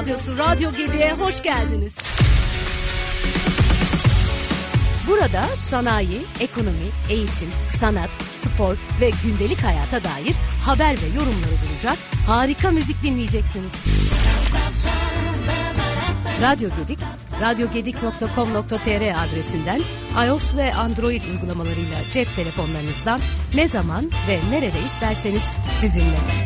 radyosu Radyo Gedi'ye hoş geldiniz. Burada sanayi, ekonomi, eğitim, sanat, spor ve gündelik hayata dair haber ve yorumları bulacak harika müzik dinleyeceksiniz. Radyo Gedik, radyogedik.com.tr adresinden iOS ve Android uygulamalarıyla cep telefonlarınızdan ne zaman ve nerede isterseniz sizinle.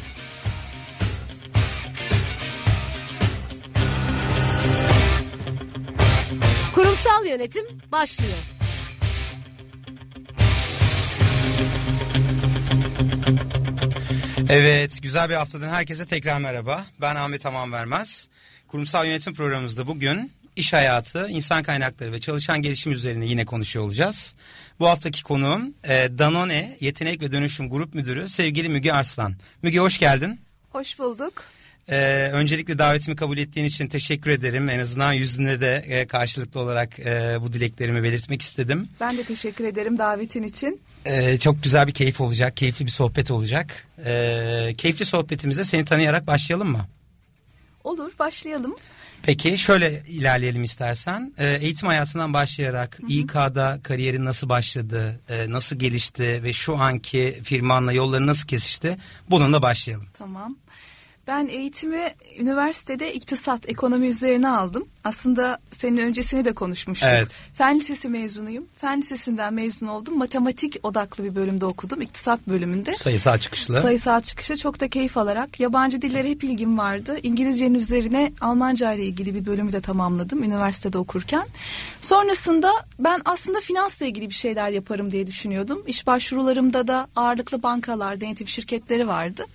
Kurumsal yönetim başlıyor. Evet, güzel bir haftadan herkese tekrar merhaba. Ben Ahmet Aman Vermez. Kurumsal yönetim programımızda bugün iş hayatı, insan kaynakları ve çalışan gelişim üzerine yine konuşuyor olacağız. Bu haftaki konuğum e, Danone Yetenek ve Dönüşüm Grup Müdürü sevgili Müge Arslan. Müge hoş geldin. Hoş bulduk. Ee, öncelikle davetimi kabul ettiğin için teşekkür ederim. En azından yüzünde de e, karşılıklı olarak e, bu dileklerimi belirtmek istedim. Ben de teşekkür ederim davetin için. Ee, çok güzel bir keyif olacak, keyifli bir sohbet olacak. Ee, keyifli sohbetimize seni tanıyarak başlayalım mı? Olur, başlayalım. Peki şöyle ilerleyelim istersen. Ee, eğitim hayatından başlayarak hı hı. İK'da kariyerin nasıl başladı, e, nasıl gelişti ve şu anki firmanla yolları nasıl kesişti? Bununla başlayalım. Tamam. Ben eğitimi üniversitede iktisat, ekonomi üzerine aldım. Aslında senin öncesini de konuşmuştuk. Evet. Fen Lisesi mezunuyum. Fen Lisesi'nden mezun oldum. Matematik odaklı bir bölümde okudum. İktisat bölümünde. Sayısal çıkışlı. Sayısal çıkışı çok da keyif alarak. Yabancı dillere hep ilgim vardı. İngilizcenin üzerine Almanca ile ilgili bir bölümü de tamamladım üniversitede okurken. Sonrasında ben aslında finansla ilgili bir şeyler yaparım diye düşünüyordum. İş başvurularımda da ağırlıklı bankalar, denetim şirketleri vardı.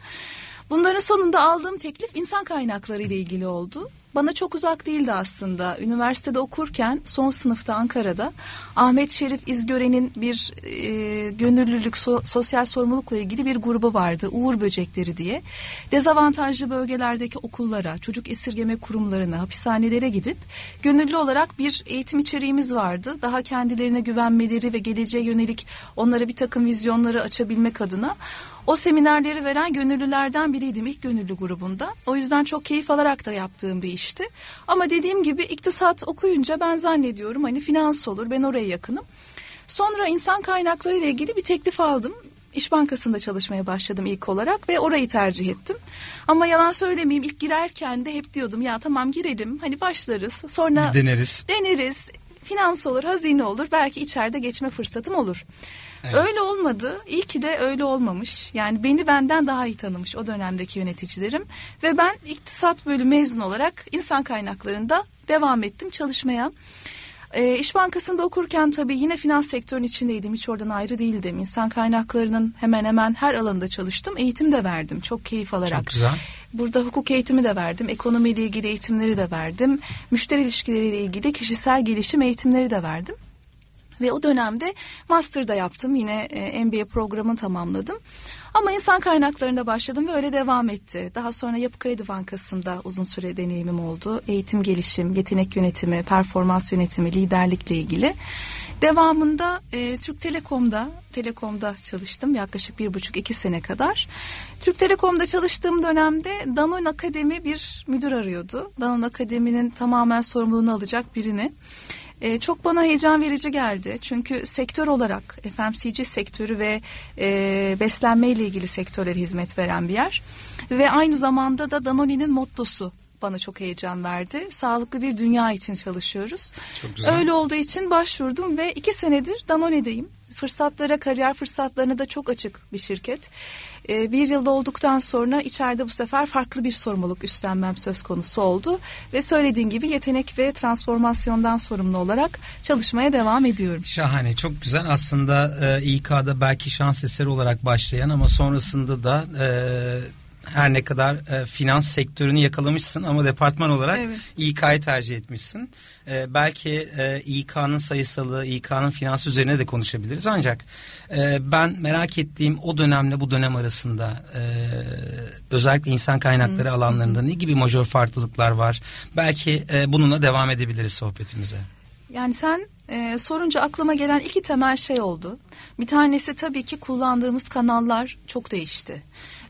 Bunların sonunda aldığım teklif insan kaynakları ile ilgili oldu. Bana çok uzak değildi aslında. Üniversitede okurken son sınıfta Ankara'da Ahmet Şerif İzgören'in bir e, gönüllülük so, sosyal sorumlulukla ilgili bir grubu vardı. Uğur Böcekleri diye. Dezavantajlı bölgelerdeki okullara, çocuk esirgeme kurumlarına, hapishanelere gidip gönüllü olarak bir eğitim içeriğimiz vardı. Daha kendilerine güvenmeleri ve geleceğe yönelik onlara bir takım vizyonları açabilmek adına o seminerleri veren gönüllülerden biriydim ilk gönüllü grubunda. O yüzden çok keyif alarak da yaptığım bir işti. Ama dediğim gibi iktisat okuyunca ben zannediyorum hani finans olur ben oraya yakınım. Sonra insan kaynakları ile ilgili bir teklif aldım. İş Bankası'nda çalışmaya başladım ilk olarak ve orayı tercih ettim. Ama yalan söylemeyeyim ilk girerken de hep diyordum ya tamam girelim hani başlarız sonra deneriz. Deneriz finans olur hazine olur belki içeride geçme fırsatım olur. Evet. Öyle olmadı. İyi ki de öyle olmamış. Yani beni benden daha iyi tanımış o dönemdeki yöneticilerim. Ve ben iktisat bölümü mezun olarak insan kaynaklarında devam ettim çalışmaya. E, İş Bankası'nda okurken tabii yine finans sektörünün içindeydim. Hiç oradan ayrı değildim. İnsan kaynaklarının hemen hemen her alanında çalıştım. Eğitim de verdim. Çok keyif alarak. Çok güzel. Burada hukuk eğitimi de verdim. Ekonomiyle ilgili eğitimleri de verdim. Müşteri ilişkileriyle ilgili kişisel gelişim eğitimleri de verdim. Ve o dönemde master da yaptım. Yine e, MBA programını tamamladım. Ama insan kaynaklarında başladım ve öyle devam etti. Daha sonra Yapı Kredi Bankası'nda uzun süre deneyimim oldu. Eğitim gelişim, yetenek yönetimi, performans yönetimi, liderlikle ilgili. Devamında e, Türk Telekom'da Telekom'da çalıştım yaklaşık bir buçuk iki sene kadar. Türk Telekom'da çalıştığım dönemde Danone Akademi bir müdür arıyordu. Danone Akademi'nin tamamen sorumluluğunu alacak birini. E, çok bana heyecan verici geldi. Çünkü sektör olarak FMCG sektörü ve e, beslenme ile ilgili sektörlere hizmet veren bir yer. Ve aynı zamanda da Danone'nin mottosu bana çok heyecan verdi. Sağlıklı bir dünya için çalışıyoruz. Çok güzel. Öyle olduğu için başvurdum ve iki senedir Danone'deyim. fırsatlara, kariyer fırsatlarına da çok açık bir şirket. E, bir yılda olduktan sonra içeride bu sefer farklı bir sorumluluk üstlenmem söz konusu oldu. Ve söylediğin gibi yetenek ve transformasyondan sorumlu olarak çalışmaya devam ediyorum. Şahane, çok güzel. Aslında e, İK'da belki şans eseri olarak başlayan ama sonrasında da... E, her ne kadar e, finans sektörünü yakalamışsın ama departman olarak evet. İK'yı tercih etmişsin. E, belki e, İK'nın sayısalı, İK'nın finans üzerine de konuşabiliriz. Ancak e, ben merak ettiğim o dönemle bu dönem arasında e, özellikle insan kaynakları Hı. alanlarında ne gibi majör farklılıklar var? Belki e, bununla devam edebiliriz sohbetimize. Yani sen e, sorunca aklıma gelen iki temel şey oldu. Bir tanesi tabii ki kullandığımız kanallar çok değişti.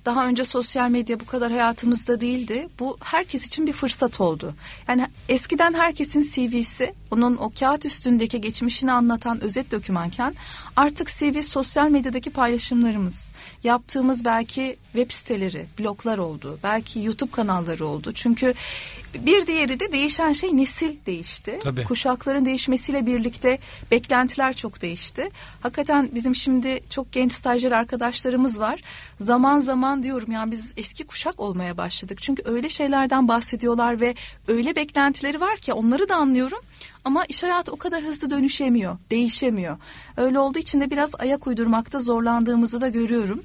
Daha önce sosyal medya bu kadar hayatımızda değildi. Bu herkes için bir fırsat oldu. Yani eskiden herkesin CV'si onun o kağıt üstündeki geçmişini anlatan özet dokümanken artık CV sosyal medyadaki paylaşımlarımız, yaptığımız belki web siteleri, bloglar oldu. Belki YouTube kanalları oldu. Çünkü bir diğeri de değişen şey nesil değişti. Tabii. Kuşakların değişmesiyle birlikte beklentiler çok değişti. Hakikaten bizim şimdi çok genç stajyer arkadaşlarımız var. Zaman zaman diyorum yani biz eski kuşak olmaya başladık. Çünkü öyle şeylerden bahsediyorlar ve öyle beklentileri var ki onları da anlıyorum. Ama iş hayatı o kadar hızlı dönüşemiyor, değişemiyor. Öyle olduğu için de biraz ayak uydurmakta zorlandığımızı da görüyorum.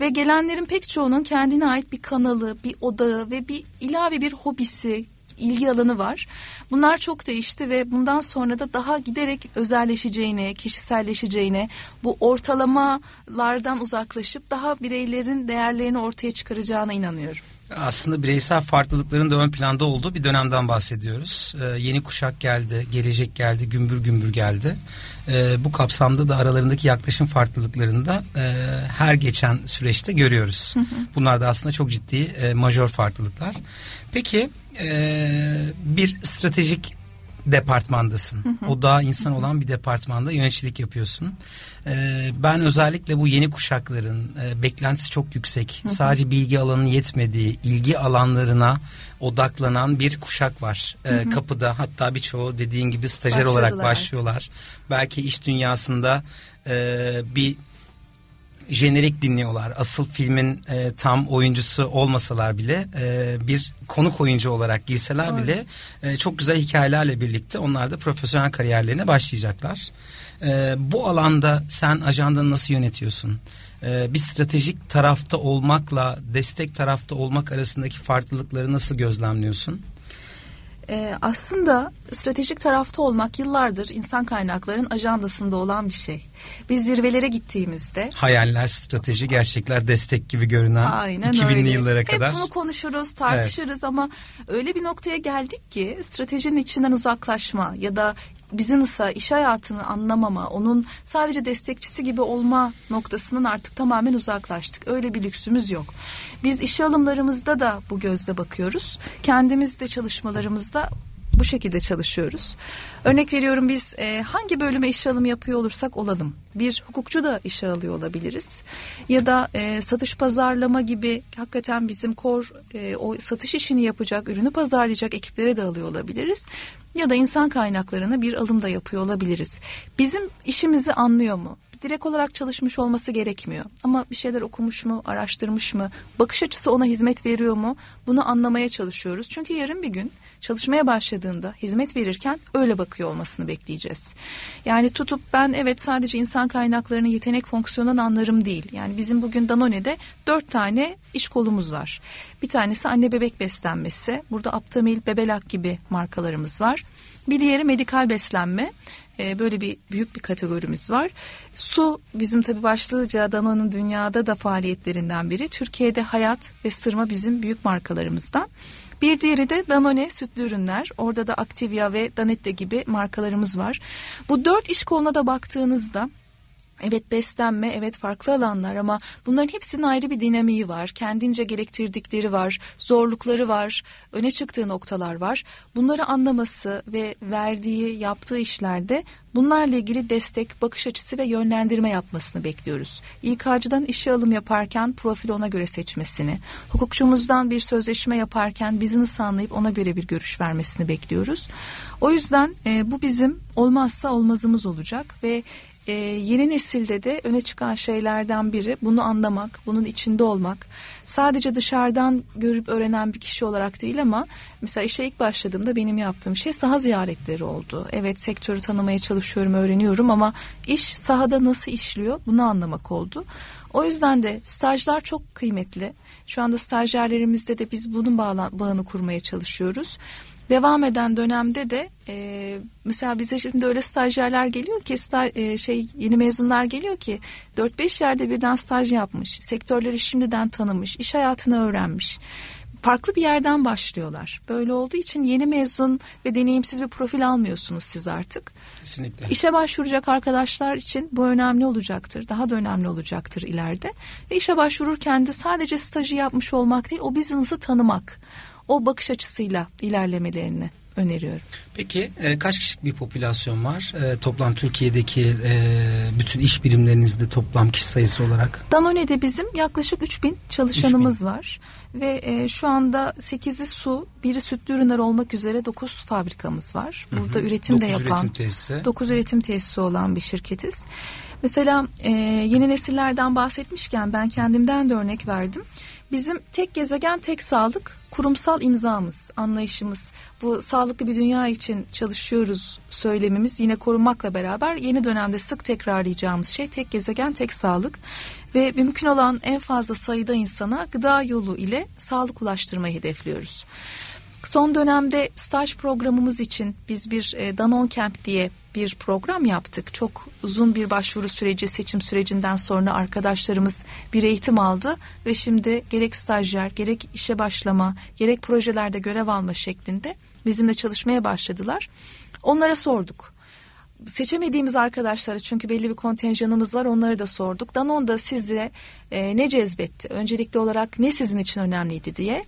Ve gelenlerin pek çoğunun kendine ait bir kanalı, bir odağı ve bir ilave bir hobisi, ilgi alanı var. Bunlar çok değişti ve bundan sonra da daha giderek özelleşeceğine, kişiselleşeceğine, bu ortalamalardan uzaklaşıp daha bireylerin değerlerini ortaya çıkaracağına inanıyorum aslında bireysel farklılıkların da ön planda olduğu bir dönemden bahsediyoruz. Ee, yeni kuşak geldi, gelecek geldi, gümbür gümbür geldi. Ee, bu kapsamda da aralarındaki yaklaşım farklılıklarını da e, her geçen süreçte görüyoruz. Bunlar da aslında çok ciddi e, majör farklılıklar. Peki e, bir stratejik departmandasın. Hı hı. O daha insan olan bir departmanda yöneticilik yapıyorsun. Ee, ben özellikle bu yeni kuşakların e, beklentisi çok yüksek. Hı hı. Sadece bilgi alanının yetmediği, ilgi alanlarına odaklanan bir kuşak var. Ee, hı hı. Kapıda hatta birçoğu dediğin gibi stajyer olarak başlıyorlar. Belki iş dünyasında e, bir jenerik dinliyorlar. Asıl filmin e, tam oyuncusu olmasalar bile e, bir konuk oyuncu olarak girseler Doğru. bile e, çok güzel hikayelerle birlikte onlar da profesyonel kariyerlerine başlayacaklar. E, bu alanda sen ajandanı nasıl yönetiyorsun? E, bir stratejik tarafta olmakla destek tarafta olmak arasındaki farklılıkları nasıl gözlemliyorsun? Ee, aslında stratejik tarafta olmak yıllardır insan kaynaklarının ajandasında olan bir şey. Biz zirvelere gittiğimizde... Hayaller, strateji, gerçekler, destek gibi görünen Aynen 2000'li öyle. yıllara kadar. Hep bunu konuşuruz, tartışırız evet. ama öyle bir noktaya geldik ki stratejinin içinden uzaklaşma ya da business'a, iş hayatını anlamama, onun sadece destekçisi gibi olma noktasının artık tamamen uzaklaştık. Öyle bir lüksümüz yok. Biz işe alımlarımızda da bu gözle bakıyoruz. Kendimiz de çalışmalarımızda bu şekilde çalışıyoruz. Örnek veriyorum biz e, hangi bölüme işe alım yapıyor olursak olalım. Bir hukukçu da işe alıyor olabiliriz. Ya da e, satış pazarlama gibi hakikaten bizim kor e, o satış işini yapacak, ürünü pazarlayacak ekiplere de alıyor olabiliriz. Ya da insan kaynaklarına bir alım da yapıyor olabiliriz. Bizim işimizi anlıyor mu? direkt olarak çalışmış olması gerekmiyor. Ama bir şeyler okumuş mu, araştırmış mı, bakış açısı ona hizmet veriyor mu? Bunu anlamaya çalışıyoruz. Çünkü yarın bir gün çalışmaya başladığında hizmet verirken öyle bakıyor olmasını bekleyeceğiz. Yani tutup ben evet sadece insan kaynaklarının yetenek fonksiyonundan anlarım değil. Yani bizim bugün Danone'de dört tane iş kolumuz var. Bir tanesi anne bebek beslenmesi. Burada Aptamil, Bebelak gibi markalarımız var. Bir diğeri medikal beslenme. Ee, böyle bir büyük bir kategorimiz var. Su bizim tabi başlıca Danone'un dünyada da faaliyetlerinden biri. Türkiye'de Hayat ve Sırma bizim büyük markalarımızdan. Bir diğeri de Danone sütlü ürünler. Orada da Activia ve Danette gibi markalarımız var. Bu dört iş koluna da baktığınızda Evet beslenme, evet farklı alanlar ama bunların hepsinin ayrı bir dinamiği var. Kendince gerektirdikleri var, zorlukları var, öne çıktığı noktalar var. Bunları anlaması ve verdiği, yaptığı işlerde bunlarla ilgili destek, bakış açısı ve yönlendirme yapmasını bekliyoruz. İK'cıdan işe alım yaparken profil ona göre seçmesini, hukukçumuzdan bir sözleşme yaparken business anlayıp ona göre bir görüş vermesini bekliyoruz. O yüzden e, bu bizim olmazsa olmazımız olacak ve e, yeni nesilde de öne çıkan şeylerden biri bunu anlamak, bunun içinde olmak. Sadece dışarıdan görüp öğrenen bir kişi olarak değil ama mesela işe ilk başladığımda benim yaptığım şey saha ziyaretleri oldu. Evet sektörü tanımaya çalışıyorum, öğreniyorum ama iş sahada nasıl işliyor bunu anlamak oldu. O yüzden de stajlar çok kıymetli. Şu anda stajyerlerimizde de biz bunun bağını kurmaya çalışıyoruz. Devam eden dönemde de e, mesela bize şimdi öyle stajyerler geliyor ki staj, e, şey yeni mezunlar geliyor ki 4-5 yerde birden staj yapmış. Sektörleri şimdiden tanımış, iş hayatını öğrenmiş farklı bir yerden başlıyorlar. Böyle olduğu için yeni mezun ve deneyimsiz bir profil almıyorsunuz siz artık. Kesinlikle. İşe başvuracak arkadaşlar için bu önemli olacaktır. Daha da önemli olacaktır ileride. Ve işe başvururken de sadece stajı yapmış olmak değil, o business'ı tanımak. O bakış açısıyla ilerlemelerini öneriyorum. Peki e, kaç kişilik bir popülasyon var? E, toplam Türkiye'deki e, bütün iş birimlerinizde toplam kişi sayısı olarak? Danone'de bizim yaklaşık 3000 çalışanımız 3000. var. Ve e, şu anda 8'i su, biri sütlü ürünler olmak üzere 9 fabrikamız var. Burada hı hı. üretim de yapan üretim tesisi. 9 üretim tesisi olan bir şirketiz. Mesela e, yeni nesillerden bahsetmişken ben kendimden de örnek verdim. Bizim tek gezegen tek sağlık kurumsal imzamız, anlayışımız. Bu sağlıklı bir dünya için çalışıyoruz söylemimiz yine korunmakla beraber yeni dönemde sık tekrarlayacağımız şey tek gezegen tek sağlık ve mümkün olan en fazla sayıda insana gıda yolu ile sağlık ulaştırmayı hedefliyoruz. Son dönemde staj programımız için biz bir e, Danon Camp diye bir program yaptık. Çok uzun bir başvuru süreci, seçim sürecinden sonra arkadaşlarımız bir eğitim aldı ve şimdi gerek stajyer, gerek işe başlama, gerek projelerde görev alma şeklinde bizimle çalışmaya başladılar. Onlara sorduk. Seçemediğimiz arkadaşlara çünkü belli bir kontenjanımız var onları da sorduk. Danon da size e, ne cezbetti? Öncelikli olarak ne sizin için önemliydi diye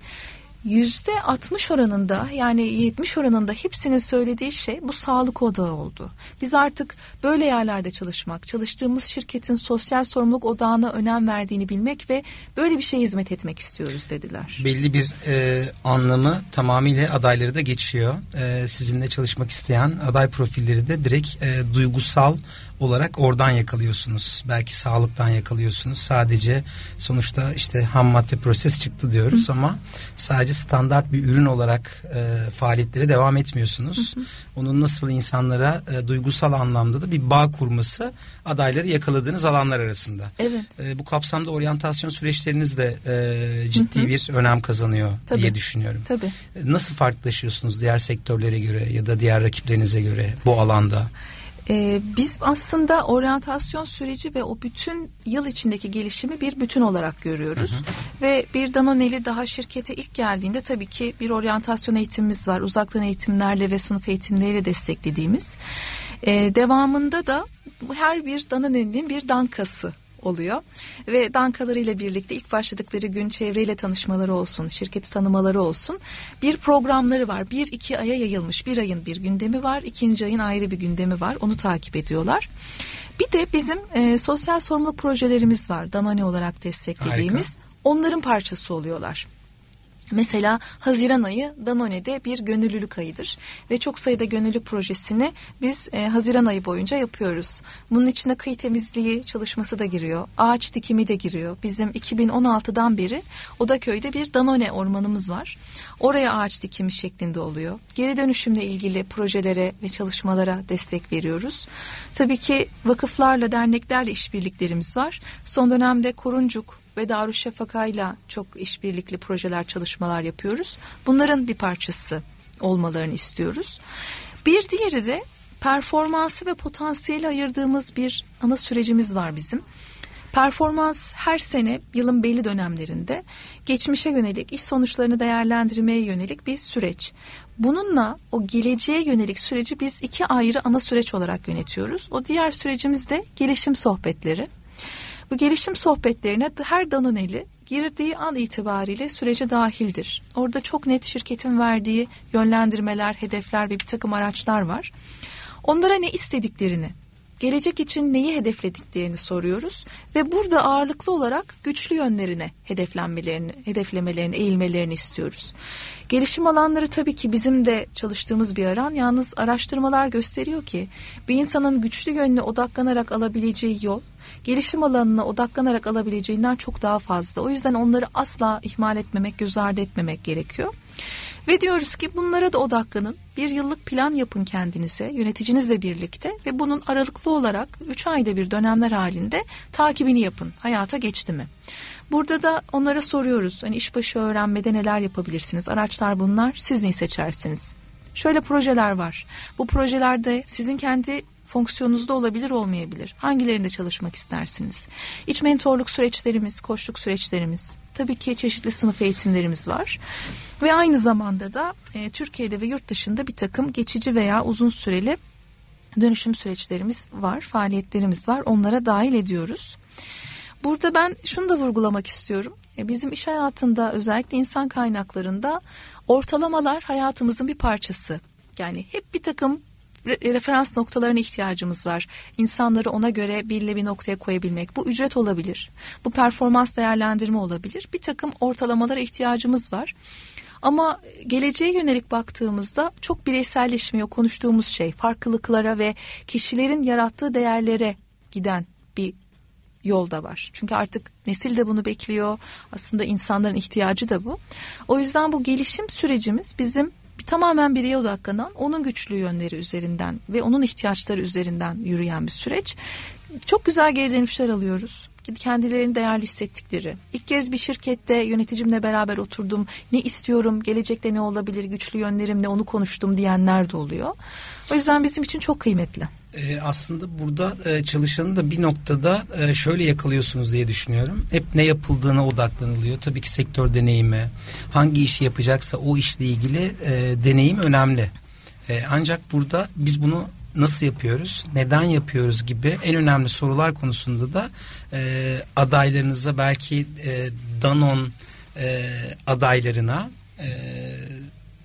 yüzde 60 oranında yani 70 oranında hepsinin söylediği şey bu sağlık odağı oldu. Biz artık böyle yerlerde çalışmak, çalıştığımız şirketin sosyal sorumluluk odağına önem verdiğini bilmek ve böyle bir şeye hizmet etmek istiyoruz dediler. Belli bir e, anlamı tamamıyla adayları da geçiyor. E, sizinle çalışmak isteyen aday profilleri de direkt e, duygusal olarak oradan yakalıyorsunuz. Belki sağlıktan yakalıyorsunuz. Sadece sonuçta işte ham madde proses çıktı diyoruz Hı. ama sadece standart bir ürün olarak e, faaliyetlere devam etmiyorsunuz. Hı hı. Onun nasıl insanlara e, duygusal anlamda da bir bağ kurması adayları yakaladığınız alanlar arasında. Evet. E, bu kapsamda oryantasyon süreçleriniz de e, ciddi hı hı. bir önem kazanıyor Tabii. diye düşünüyorum. Tabii. E, nasıl farklılaşıyorsunuz diğer sektörlere göre ya da diğer rakiplerinize göre bu alanda? Ee, biz aslında oryantasyon süreci ve o bütün yıl içindeki gelişimi bir bütün olarak görüyoruz. Hı hı. Ve bir Danoneli daha şirkete ilk geldiğinde tabii ki bir oryantasyon eğitimimiz var. Uzaktan eğitimlerle ve sınıf eğitimleriyle desteklediğimiz. Ee, devamında da her bir Danoneli'nin bir dankası oluyor. Ve dankalarıyla birlikte ilk başladıkları gün çevreyle tanışmaları olsun, şirketi tanımaları olsun. Bir programları var. Bir iki aya yayılmış. Bir ayın bir gündemi var. ikinci ayın ayrı bir gündemi var. Onu takip ediyorlar. Bir de bizim e, sosyal sorumluluk projelerimiz var. Danone olarak desteklediğimiz. Harika. Onların parçası oluyorlar. Mesela Haziran ayı Danone'de bir gönüllülük ayıdır ve çok sayıda gönüllü projesini biz e, Haziran ayı boyunca yapıyoruz. Bunun içine kıyı temizliği çalışması da giriyor, ağaç dikimi de giriyor. Bizim 2016'dan beri Odaköy'de bir Danone ormanımız var. Oraya ağaç dikimi şeklinde oluyor. Geri dönüşümle ilgili projelere ve çalışmalara destek veriyoruz. Tabii ki vakıflarla, derneklerle işbirliklerimiz var. Son dönemde Koruncuk, ve Darüşşafaka'yla çok işbirlikli projeler, çalışmalar yapıyoruz. Bunların bir parçası olmalarını istiyoruz. Bir diğeri de performansı ve potansiyeli ayırdığımız bir ana sürecimiz var bizim. Performans her sene yılın belli dönemlerinde geçmişe yönelik iş sonuçlarını değerlendirmeye yönelik bir süreç. Bununla o geleceğe yönelik süreci biz iki ayrı ana süreç olarak yönetiyoruz. O diğer sürecimiz de gelişim sohbetleri. Bu gelişim sohbetlerine her Danoneli girdiği an itibariyle sürece dahildir. Orada çok net şirketin verdiği yönlendirmeler, hedefler ve bir takım araçlar var. Onlara ne istediklerini gelecek için neyi hedeflediklerini soruyoruz ve burada ağırlıklı olarak güçlü yönlerine hedeflenmelerini, hedeflemelerini, eğilmelerini istiyoruz. Gelişim alanları tabii ki bizim de çalıştığımız bir alan. Yalnız araştırmalar gösteriyor ki bir insanın güçlü yönüne odaklanarak alabileceği yol gelişim alanına odaklanarak alabileceğinden çok daha fazla. O yüzden onları asla ihmal etmemek, göz ardı etmemek gerekiyor. Ve diyoruz ki bunlara da odaklanın. Bir yıllık plan yapın kendinize, yöneticinizle birlikte ve bunun aralıklı olarak 3 ayda bir dönemler halinde takibini yapın. Hayata geçti mi? Burada da onlara soruyoruz. Hani işbaşı öğrenmede neler yapabilirsiniz? Araçlar bunlar. Siz neyi seçersiniz? Şöyle projeler var. Bu projelerde sizin kendi fonksiyonunuzda olabilir olmayabilir. Hangilerinde çalışmak istersiniz? İç mentorluk süreçlerimiz, koçluk süreçlerimiz, tabii ki çeşitli sınıf eğitimlerimiz var. Ve aynı zamanda da e, Türkiye'de ve yurt dışında bir takım geçici veya uzun süreli dönüşüm süreçlerimiz var, faaliyetlerimiz var. Onlara dahil ediyoruz. Burada ben şunu da vurgulamak istiyorum. E, bizim iş hayatında özellikle insan kaynaklarında ortalamalar hayatımızın bir parçası. Yani hep bir takım referans noktalarına ihtiyacımız var. İnsanları ona göre belli bir noktaya koyabilmek. Bu ücret olabilir. Bu performans değerlendirme olabilir. Bir takım ortalamalara ihtiyacımız var. Ama geleceğe yönelik baktığımızda çok bireyselleşmiyor konuştuğumuz şey. Farklılıklara ve kişilerin yarattığı değerlere giden bir yolda var. Çünkü artık nesil de bunu bekliyor. Aslında insanların ihtiyacı da bu. O yüzden bu gelişim sürecimiz bizim tamamen bireye odaklanan, onun güçlü yönleri üzerinden ve onun ihtiyaçları üzerinden yürüyen bir süreç. Çok güzel geri dönüşler alıyoruz kendilerini değerli hissettikleri. İlk kez bir şirkette yöneticimle beraber oturdum. Ne istiyorum, gelecekte ne olabilir, güçlü yönlerim ne onu konuştum diyenler de oluyor. O yüzden bizim için çok kıymetli. Ee, aslında burada e, çalışanı da bir noktada e, şöyle yakalıyorsunuz diye düşünüyorum. Hep ne yapıldığına odaklanılıyor. Tabii ki sektör deneyimi, hangi işi yapacaksa o işle ilgili e, deneyim önemli. E, ancak burada biz bunu nasıl yapıyoruz, neden yapıyoruz gibi en önemli sorular konusunda da e, adaylarınıza belki e, Danon e, adaylarına e,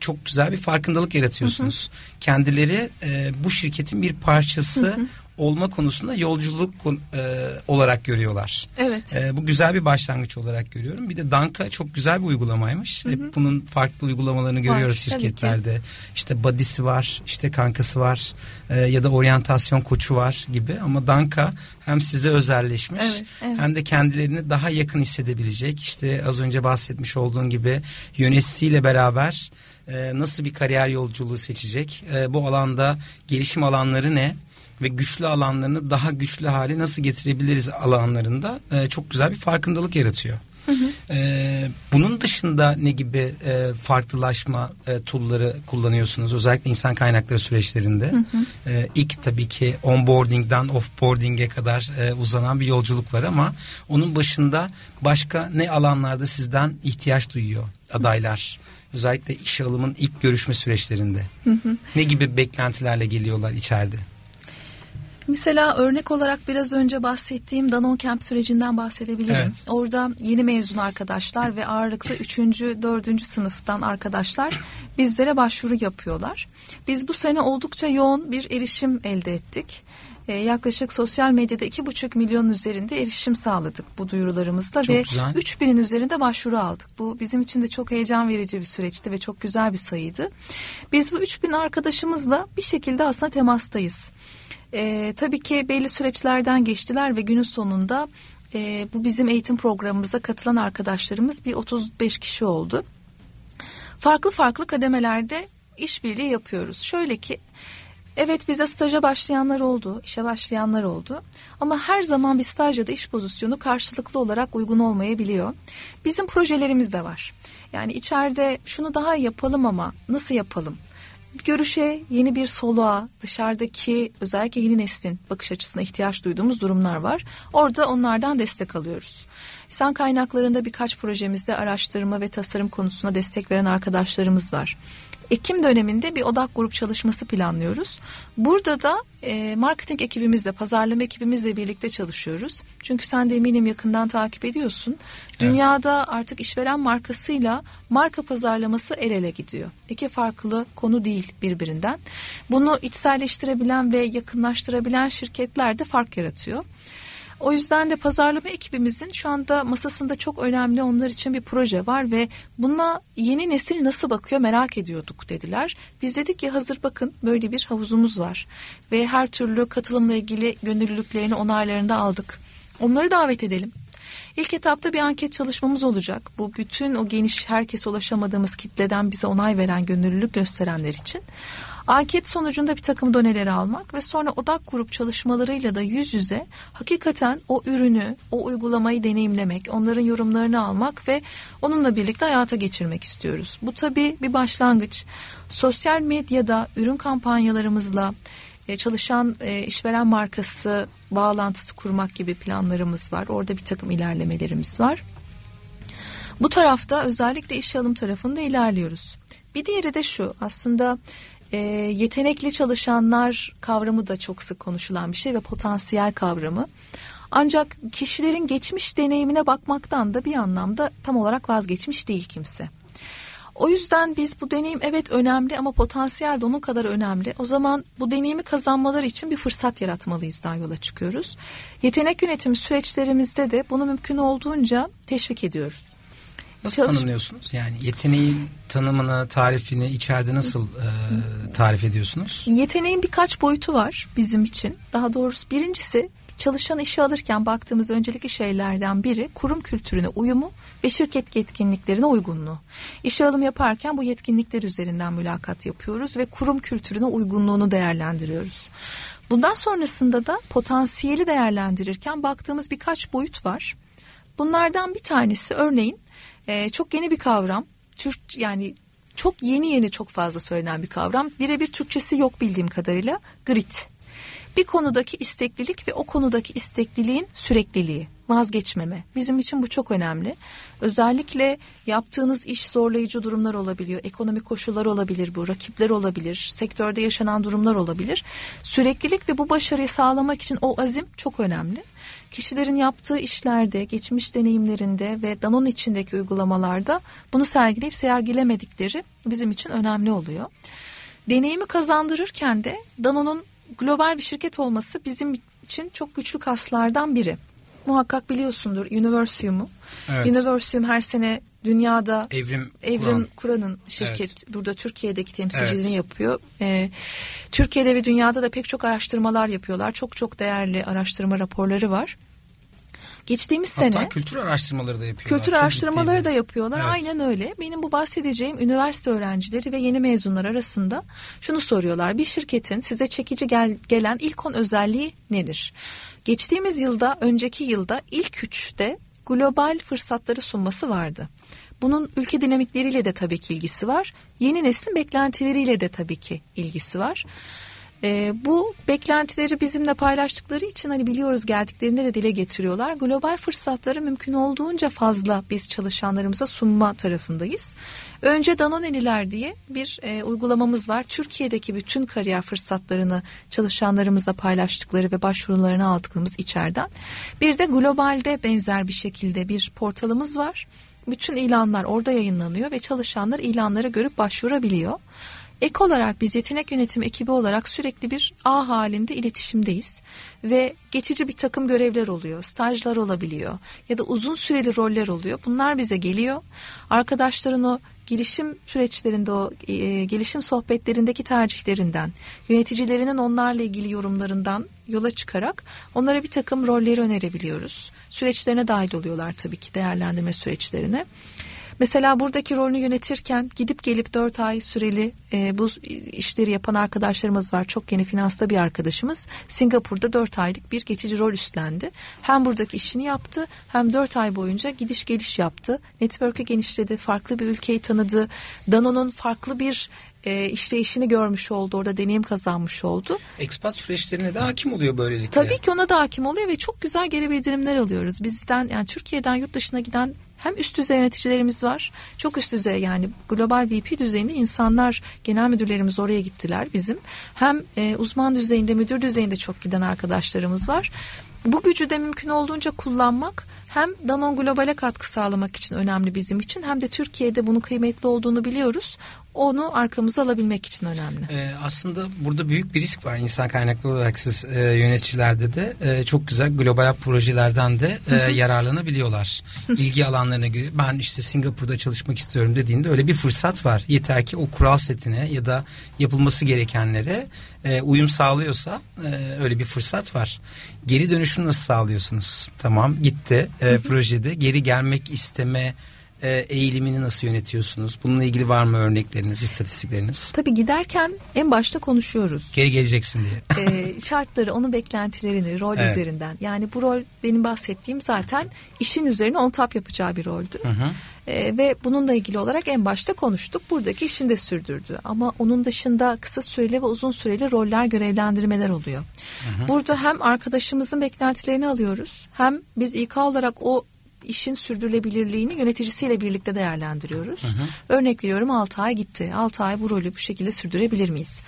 çok güzel bir farkındalık yaratıyorsunuz. Hı hı. Kendileri e, bu şirketin bir parçası hı hı olma konusunda yolculuk e, olarak görüyorlar. Evet. E, bu güzel bir başlangıç olarak görüyorum. Bir de Danka çok güzel bir uygulamaymış. Hı hı. Hep bunun farklı uygulamalarını görüyoruz var, şirketlerde. İşte body'si var, işte kankası var e, ya da oryantasyon koçu var gibi. Ama Danka hem size özelleşmiş evet, evet. hem de kendilerini daha yakın hissedebilecek. İşte az önce bahsetmiş olduğun gibi yöneticisiyle beraber e, nasıl bir kariyer yolculuğu seçecek? E, bu alanda gelişim alanları ne? ve güçlü alanlarını daha güçlü hale nasıl getirebiliriz alanlarında e, çok güzel bir farkındalık yaratıyor. Hı hı. Ee, bunun dışında ne gibi e, farklılaşma e, tool'ları kullanıyorsunuz özellikle insan kaynakları süreçlerinde? Hı hı. E, ilk tabii ki onboarding'den offboarding'e kadar e, uzanan bir yolculuk var ama onun başında başka ne alanlarda sizden ihtiyaç duyuyor adaylar? Hı. Özellikle işe alımın ilk görüşme süreçlerinde. Hı hı. Ne gibi beklentilerle geliyorlar içeride? Mesela örnek olarak biraz önce bahsettiğim Danon Camp sürecinden bahsedebilirim. Evet. Orada yeni mezun arkadaşlar ve ağırlıklı 3. 4. sınıftan arkadaşlar bizlere başvuru yapıyorlar. Biz bu sene oldukça yoğun bir erişim elde ettik. Ee, yaklaşık sosyal medyada iki buçuk milyon üzerinde erişim sağladık bu duyurularımızla çok ve üç binin üzerinde başvuru aldık. Bu bizim için de çok heyecan verici bir süreçti ve çok güzel bir sayıydı. Biz bu üç bin arkadaşımızla bir şekilde aslında temastayız. E, tabii ki belli süreçlerden geçtiler ve günün sonunda e, bu bizim eğitim programımıza katılan arkadaşlarımız bir 35 kişi oldu. Farklı farklı kademelerde işbirliği yapıyoruz. Şöyle ki Evet bize staja başlayanlar oldu, işe başlayanlar oldu. Ama her zaman bir staj ya da iş pozisyonu karşılıklı olarak uygun olmayabiliyor. Bizim projelerimiz de var. Yani içeride şunu daha yapalım ama nasıl yapalım? görüşe, yeni bir soluğa, dışarıdaki özellikle yeni neslin bakış açısına ihtiyaç duyduğumuz durumlar var. Orada onlardan destek alıyoruz. İnsan kaynaklarında birkaç projemizde araştırma ve tasarım konusuna destek veren arkadaşlarımız var. Ekim döneminde bir odak grup çalışması planlıyoruz. Burada da e, marketing ekibimizle, pazarlama ekibimizle birlikte çalışıyoruz. Çünkü sen de eminim yakından takip ediyorsun. Dünyada artık işveren markasıyla marka pazarlaması el ele gidiyor. İki farklı konu değil birbirinden. Bunu içselleştirebilen ve yakınlaştırabilen şirketler de fark yaratıyor. O yüzden de pazarlama ekibimizin şu anda masasında çok önemli onlar için bir proje var ve buna yeni nesil nasıl bakıyor merak ediyorduk dediler. Biz dedik ki hazır bakın böyle bir havuzumuz var ve her türlü katılımla ilgili gönüllülüklerini onaylarını da aldık. Onları davet edelim. İlk etapta bir anket çalışmamız olacak. Bu bütün o geniş herkese ulaşamadığımız kitleden bize onay veren gönüllülük gösterenler için. Anket sonucunda bir takım doneleri almak ve sonra odak grup çalışmalarıyla da yüz yüze hakikaten o ürünü, o uygulamayı deneyimlemek, onların yorumlarını almak ve onunla birlikte hayata geçirmek istiyoruz. Bu tabii bir başlangıç. Sosyal medyada ürün kampanyalarımızla e, çalışan e, işveren markası bağlantısı kurmak gibi planlarımız var. Orada bir takım ilerlemelerimiz var. Bu tarafta özellikle iş alım tarafında ilerliyoruz. Bir diğeri de şu aslında e, yetenekli çalışanlar kavramı da çok sık konuşulan bir şey ve potansiyel kavramı. Ancak kişilerin geçmiş deneyimine bakmaktan da bir anlamda tam olarak vazgeçmiş değil kimse. O yüzden biz bu deneyim evet önemli ama potansiyel de onun kadar önemli. O zaman bu deneyimi kazanmaları için bir fırsat yaratmalıyızdan yola çıkıyoruz. Yetenek yönetimi süreçlerimizde de bunu mümkün olduğunca teşvik ediyoruz. Nasıl Çalış... tanımlıyorsunuz? Yani yeteneğin tanımını, tarifini içeride nasıl e, tarif ediyorsunuz? Yeteneğin birkaç boyutu var bizim için. Daha doğrusu birincisi çalışan işe alırken baktığımız öncelikli şeylerden biri kurum kültürüne uyumu ve şirket yetkinliklerine uygunluğu. İşe alım yaparken bu yetkinlikler üzerinden mülakat yapıyoruz ve kurum kültürüne uygunluğunu değerlendiriyoruz. Bundan sonrasında da potansiyeli değerlendirirken baktığımız birkaç boyut var. Bunlardan bir tanesi örneğin e, çok yeni bir kavram. Türk yani çok yeni yeni çok fazla söylenen bir kavram. Birebir Türkçesi yok bildiğim kadarıyla. Grit. Bir konudaki isteklilik ve o konudaki istekliliğin sürekliliği, vazgeçmeme. Bizim için bu çok önemli. Özellikle yaptığınız iş zorlayıcı durumlar olabiliyor. Ekonomik koşullar olabilir bu, rakipler olabilir, sektörde yaşanan durumlar olabilir. Süreklilik ve bu başarıyı sağlamak için o azim çok önemli kişilerin yaptığı işlerde, geçmiş deneyimlerinde ve Danon içindeki uygulamalarda bunu sergileyip sergilemedikleri bizim için önemli oluyor. Deneyimi kazandırırken de Danon'un global bir şirket olması bizim için çok güçlü kaslardan biri. Muhakkak biliyorsundur Universium'u. Evet. Universium her sene dünyada Evrim, Evrim Kur'an'ın şirket evet. burada Türkiye'deki temsilciliğini evet. yapıyor. Ee, Türkiye'de ve dünyada da pek çok araştırmalar yapıyorlar. Çok çok değerli araştırma raporları var. Geçtiğimiz Hatta sene kültür araştırmaları da yapıyorlar. Kültür Çok araştırmaları ciddi. da yapıyorlar. Evet. Aynen öyle. Benim bu bahsedeceğim üniversite öğrencileri ve yeni mezunlar arasında şunu soruyorlar. Bir şirketin size çekici gel, gelen ilk on özelliği nedir? Geçtiğimiz yılda, önceki yılda ilk üçte global fırsatları sunması vardı. Bunun ülke dinamikleriyle de tabii ki ilgisi var. Yeni neslin beklentileriyle de tabii ki ilgisi var. E, bu beklentileri bizimle paylaştıkları için hani biliyoruz geldiklerinde de dile getiriyorlar. Global fırsatları mümkün olduğunca fazla biz çalışanlarımıza sunma tarafındayız. Önce Danoneliler diye bir e, uygulamamız var. Türkiye'deki bütün kariyer fırsatlarını çalışanlarımızla paylaştıkları ve başvurularını aldığımız içeriden. Bir de globalde benzer bir şekilde bir portalımız var. Bütün ilanlar orada yayınlanıyor ve çalışanlar ilanları görüp başvurabiliyor. Ek olarak biz yetenek yönetimi ekibi olarak sürekli bir ağ halinde iletişimdeyiz ve geçici bir takım görevler oluyor, stajlar olabiliyor ya da uzun süreli roller oluyor. Bunlar bize geliyor. Arkadaşların o gelişim süreçlerinde o e, gelişim sohbetlerindeki tercihlerinden, yöneticilerinin onlarla ilgili yorumlarından yola çıkarak onlara bir takım rolleri önerebiliyoruz. Süreçlerine dahil oluyorlar tabii ki değerlendirme süreçlerine. Mesela buradaki rolünü yönetirken gidip gelip dört ay süreli e, bu işleri yapan arkadaşlarımız var. Çok yeni finansta bir arkadaşımız Singapur'da dört aylık bir geçici rol üstlendi. Hem buradaki işini yaptı hem dört ay boyunca gidiş geliş yaptı. Network'ü genişledi, farklı bir ülkeyi tanıdı. Dano'nun farklı bir e, işleyişini görmüş oldu. Orada deneyim kazanmış oldu. Ekspat süreçlerine de hakim oluyor böylelikle. Tabii ki ona da hakim oluyor ve çok güzel geri bildirimler alıyoruz. Bizden yani Türkiye'den yurt dışına giden Hem üst düzey yöneticilerimiz var. Çok üst düzey yani global VP düzeyinde insanlar, genel müdürlerimiz oraya gittiler bizim. Hem e, uzman düzeyinde, müdür düzeyinde çok giden arkadaşlarımız var. Bu gücü de mümkün olduğunca kullanmak hem Danon Global'e katkı sağlamak için önemli bizim için hem de Türkiye'de bunun kıymetli olduğunu biliyoruz. Onu arkamıza alabilmek için önemli. Ee, aslında burada büyük bir risk var insan kaynaklı olarak siz e, yöneticilerde de e, çok güzel global projelerden de e, yararlanabiliyorlar. İlgi alanlarına göre ben işte Singapur'da çalışmak istiyorum dediğinde öyle bir fırsat var. Yeter ki o kural setine ya da yapılması gerekenlere e, uyum sağlıyorsa e, öyle bir fırsat var. Geri dönüşünü nasıl sağlıyorsunuz? Tamam gitti e, projede geri gelmek isteme e, eğilimini nasıl yönetiyorsunuz? Bununla ilgili var mı örnekleriniz, istatistikleriniz? Tabii giderken en başta konuşuyoruz. Geri geleceksin diye. e, şartları, onun beklentilerini, rol evet. üzerinden. Yani bu rol benim bahsettiğim zaten işin üzerine on tap yapacağı bir roldü. Hı hı. E, ve bununla ilgili olarak en başta konuştuk. Buradaki işini de sürdürdü. Ama onun dışında kısa süreli ve uzun süreli roller görevlendirmeler oluyor. Hı hı. Burada hem arkadaşımızın beklentilerini alıyoruz hem biz İK olarak o işin sürdürülebilirliğini yöneticisiyle birlikte değerlendiriyoruz. Hı hı. Örnek veriyorum 6 ay gitti. 6 ay bu rolü bu şekilde sürdürebilir miyiz?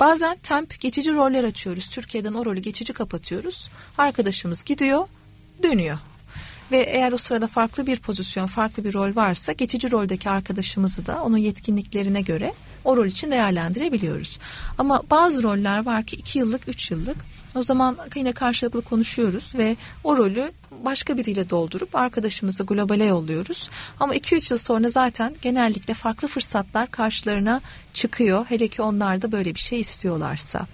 Bazen temp geçici roller açıyoruz. Türkiye'den o rolü geçici kapatıyoruz. Arkadaşımız gidiyor, dönüyor. Ve eğer o sırada farklı bir pozisyon, farklı bir rol varsa geçici roldeki arkadaşımızı da onun yetkinliklerine göre o rol için değerlendirebiliyoruz. Ama bazı roller var ki iki yıllık, üç yıllık. O zaman yine karşılıklı konuşuyoruz ve o rolü başka biriyle doldurup arkadaşımızı globale yolluyoruz. Ama 2-3 yıl sonra zaten genellikle farklı fırsatlar karşılarına çıkıyor. Hele ki onlar da böyle bir şey istiyorlarsa.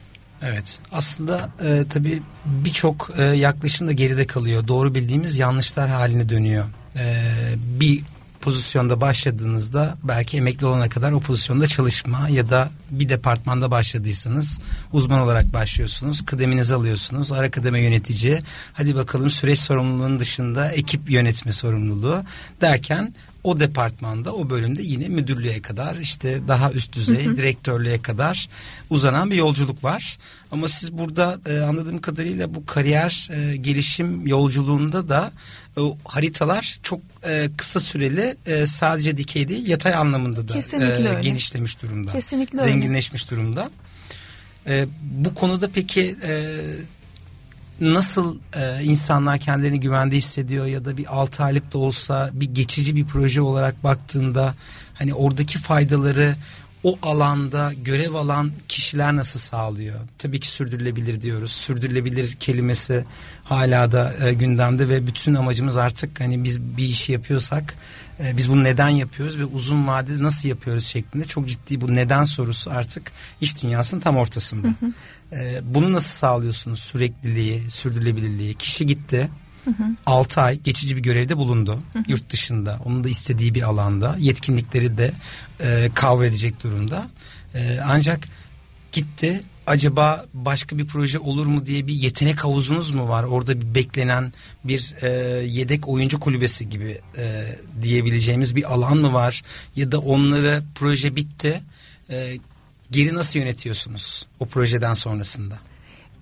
Evet aslında e, tabii birçok e, yaklaşım da geride kalıyor. Doğru bildiğimiz yanlışlar haline dönüyor. E, bir pozisyonda başladığınızda belki emekli olana kadar o pozisyonda çalışma ya da bir departmanda başladıysanız uzman olarak başlıyorsunuz. Kıdeminizi alıyorsunuz. Ara kıdeme yönetici. Hadi bakalım süreç sorumluluğunun dışında ekip yönetme sorumluluğu derken o departmanda o bölümde yine müdürlüğe kadar işte daha üst düzey hı hı. direktörlüğe kadar uzanan bir yolculuk var. Ama siz burada e, anladığım kadarıyla bu kariyer e, gelişim yolculuğunda da o haritalar çok e, kısa süreli e, sadece dikey değil yatay anlamında da e, genişlemiş durumda. Kesinlikle zenginleşmiş öyle. durumda. E, bu konuda peki e, nasıl e, insanlar kendilerini güvende hissediyor ya da bir 6 aylık da olsa bir geçici bir proje olarak baktığında hani oradaki faydaları o alanda görev alan kişiler nasıl sağlıyor? Tabii ki sürdürülebilir diyoruz. Sürdürülebilir kelimesi hala da e, gündemde ve bütün amacımız artık hani biz bir işi yapıyorsak e, biz bunu neden yapıyoruz ve uzun vadede nasıl yapıyoruz şeklinde çok ciddi bu neden sorusu artık iş dünyasının tam ortasında. Hı hı. E, bunu nasıl sağlıyorsunuz? Sürekliliği, sürdürülebilirliği. Kişi gitti. Hı hı. 6 ay geçici bir görevde bulundu hı hı. yurt dışında. Onun da istediği bir alanda. Yetkinlikleri de e, cover edecek durumda. E, ancak gitti. Acaba başka bir proje olur mu diye bir yetenek havuzunuz mu var? Orada bir beklenen bir e, yedek oyuncu kulübesi gibi e, diyebileceğimiz bir alan mı var? Ya da onları proje bitti. E, geri nasıl yönetiyorsunuz o projeden sonrasında?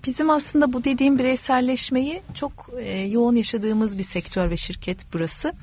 Bizim aslında bu dediğim bireyselleşmeyi çok e, yoğun yaşadığımız bir sektör ve şirket burası.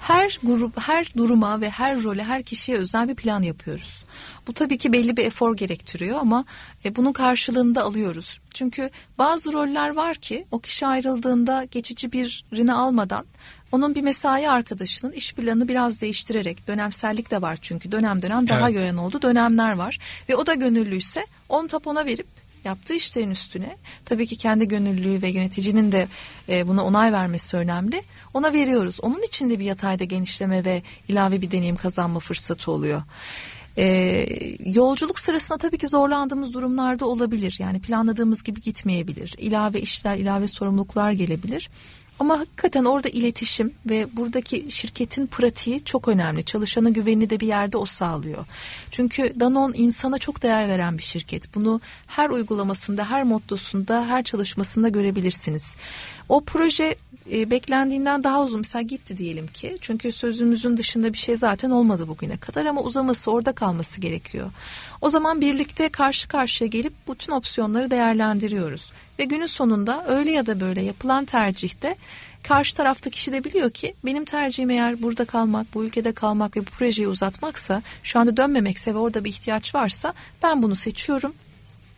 Her grup, her duruma ve her role, her kişiye özel bir plan yapıyoruz. Bu tabii ki belli bir efor gerektiriyor ama e, bunun karşılığında alıyoruz. Çünkü bazı roller var ki o kişi ayrıldığında geçici birini almadan onun bir mesai arkadaşının iş planını biraz değiştirerek dönemsellik de var çünkü dönem dönem daha evet. yoğun oldu dönemler var ve o da gönüllüyse on tap ona verip yaptığı işlerin üstüne tabii ki kendi gönüllülüğü ve yöneticinin de e, buna onay vermesi önemli. Ona veriyoruz. Onun için de bir yatayda genişleme ve ilave bir deneyim kazanma fırsatı oluyor. Ee, yolculuk sırasında tabii ki zorlandığımız durumlarda olabilir. Yani planladığımız gibi gitmeyebilir. İlave işler, ilave sorumluluklar gelebilir. Ama hakikaten orada iletişim ve buradaki şirketin pratiği çok önemli. Çalışanın güvenini de bir yerde o sağlıyor. Çünkü Danon insana çok değer veren bir şirket. Bunu her uygulamasında, her mottosunda, her çalışmasında görebilirsiniz. O proje e, beklendiğinden daha uzun mesela gitti diyelim ki. Çünkü sözümüzün dışında bir şey zaten olmadı bugüne kadar ama uzaması orada kalması gerekiyor. O zaman birlikte karşı karşıya gelip bütün opsiyonları değerlendiriyoruz. Ve günün sonunda öyle ya da böyle yapılan tercihte karşı tarafta kişi de biliyor ki benim tercihim eğer burada kalmak, bu ülkede kalmak ve bu projeyi uzatmaksa, şu anda dönmemekse ve orada bir ihtiyaç varsa ben bunu seçiyorum.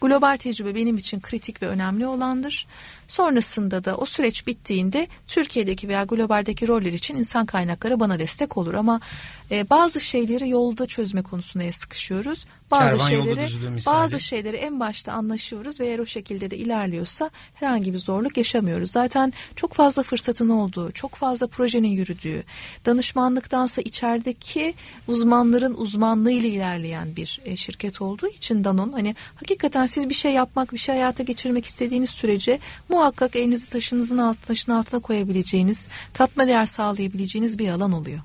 Global tecrübe benim için kritik ve önemli olandır. Sonrasında da o süreç bittiğinde Türkiye'deki veya globaldeki roller için insan kaynakları bana destek olur ama e, bazı şeyleri yolda çözme konusunda sıkışıyoruz. Bazı Kervan şeyleri bazı şeyleri en başta anlaşıyoruz ve eğer o şekilde de ilerliyorsa herhangi bir zorluk yaşamıyoruz. Zaten çok fazla fırsatın olduğu, çok fazla projenin yürüdüğü, danışmanlıktansa içerideki uzmanların uzmanlığıyla ilerleyen bir e, şirket olduğu için Danon hani hakikaten siz bir şey yapmak, bir şey hayata geçirmek istediğiniz sürece muhakkak elinizi taşınızın altına, taşın altına koyabileceğiniz, katma değer sağlayabileceğiniz bir alan oluyor.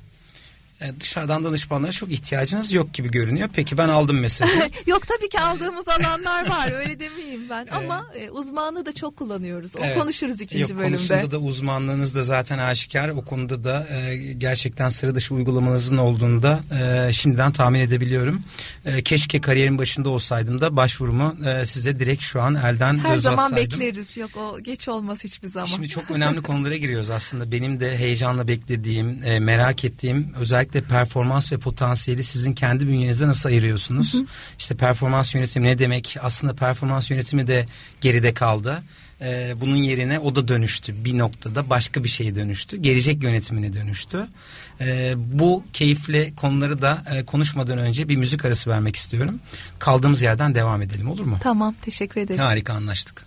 E, dışarıdan danışmanlara çok ihtiyacınız yok gibi görünüyor. Peki ben aldım mesela. yok tabii ki aldığımız alanlar var öyle demeyeyim ben ama e, uzmanlığı da çok kullanıyoruz. O Evet. konuşuruz ikinci Yok, bölümde. Konusunda da uzmanlığınız da zaten aşikar. O konuda da e, gerçekten sıra dışı uygulamanızın olduğunu da e, şimdiden tahmin edebiliyorum. E, keşke kariyerin başında olsaydım da başvurumu e, size direkt şu an elden Her göz zaman atsaydım. bekleriz. Yok o geç olmaz hiçbir zaman. Şimdi çok önemli konulara giriyoruz aslında. Benim de heyecanla beklediğim, e, merak ettiğim özellikle performans ve potansiyeli sizin kendi bünyenizde nasıl ayırıyorsunuz? İşte performans yönetimi ne demek? Aslında performans yönetimi de geride kaldı. E, bunun yerine o da dönüştü. Bir noktada başka bir şeye dönüştü. Gelecek yönetimine dönüştü. E, bu keyifli konuları da e, konuşmadan önce bir müzik arası vermek istiyorum. Kaldığımız yerden devam edelim olur mu? Tamam teşekkür ederim. Harika anlaştık.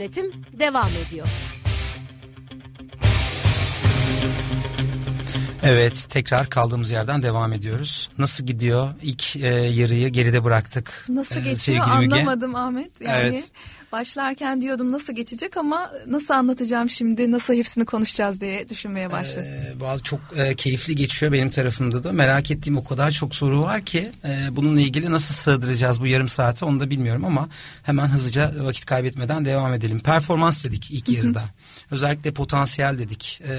Yönetim devam ediyor. Evet tekrar kaldığımız yerden devam ediyoruz. Nasıl gidiyor? İlk e, yarıyı geride bıraktık. Nasıl Ee, geçiyor Müge. anlamadım Ahmet. Yani Evet. Başlarken diyordum nasıl geçecek ama nasıl anlatacağım şimdi nasıl hepsini konuşacağız diye düşünmeye başladım. Ee, vallahi çok e, keyifli geçiyor benim tarafımda da. Merak ettiğim o kadar çok soru var ki e, bununla ilgili nasıl sığdıracağız bu yarım saate onu da bilmiyorum ama hemen hızlıca vakit kaybetmeden devam edelim. Performans dedik ilk yarıda. Özellikle potansiyel dedik. E,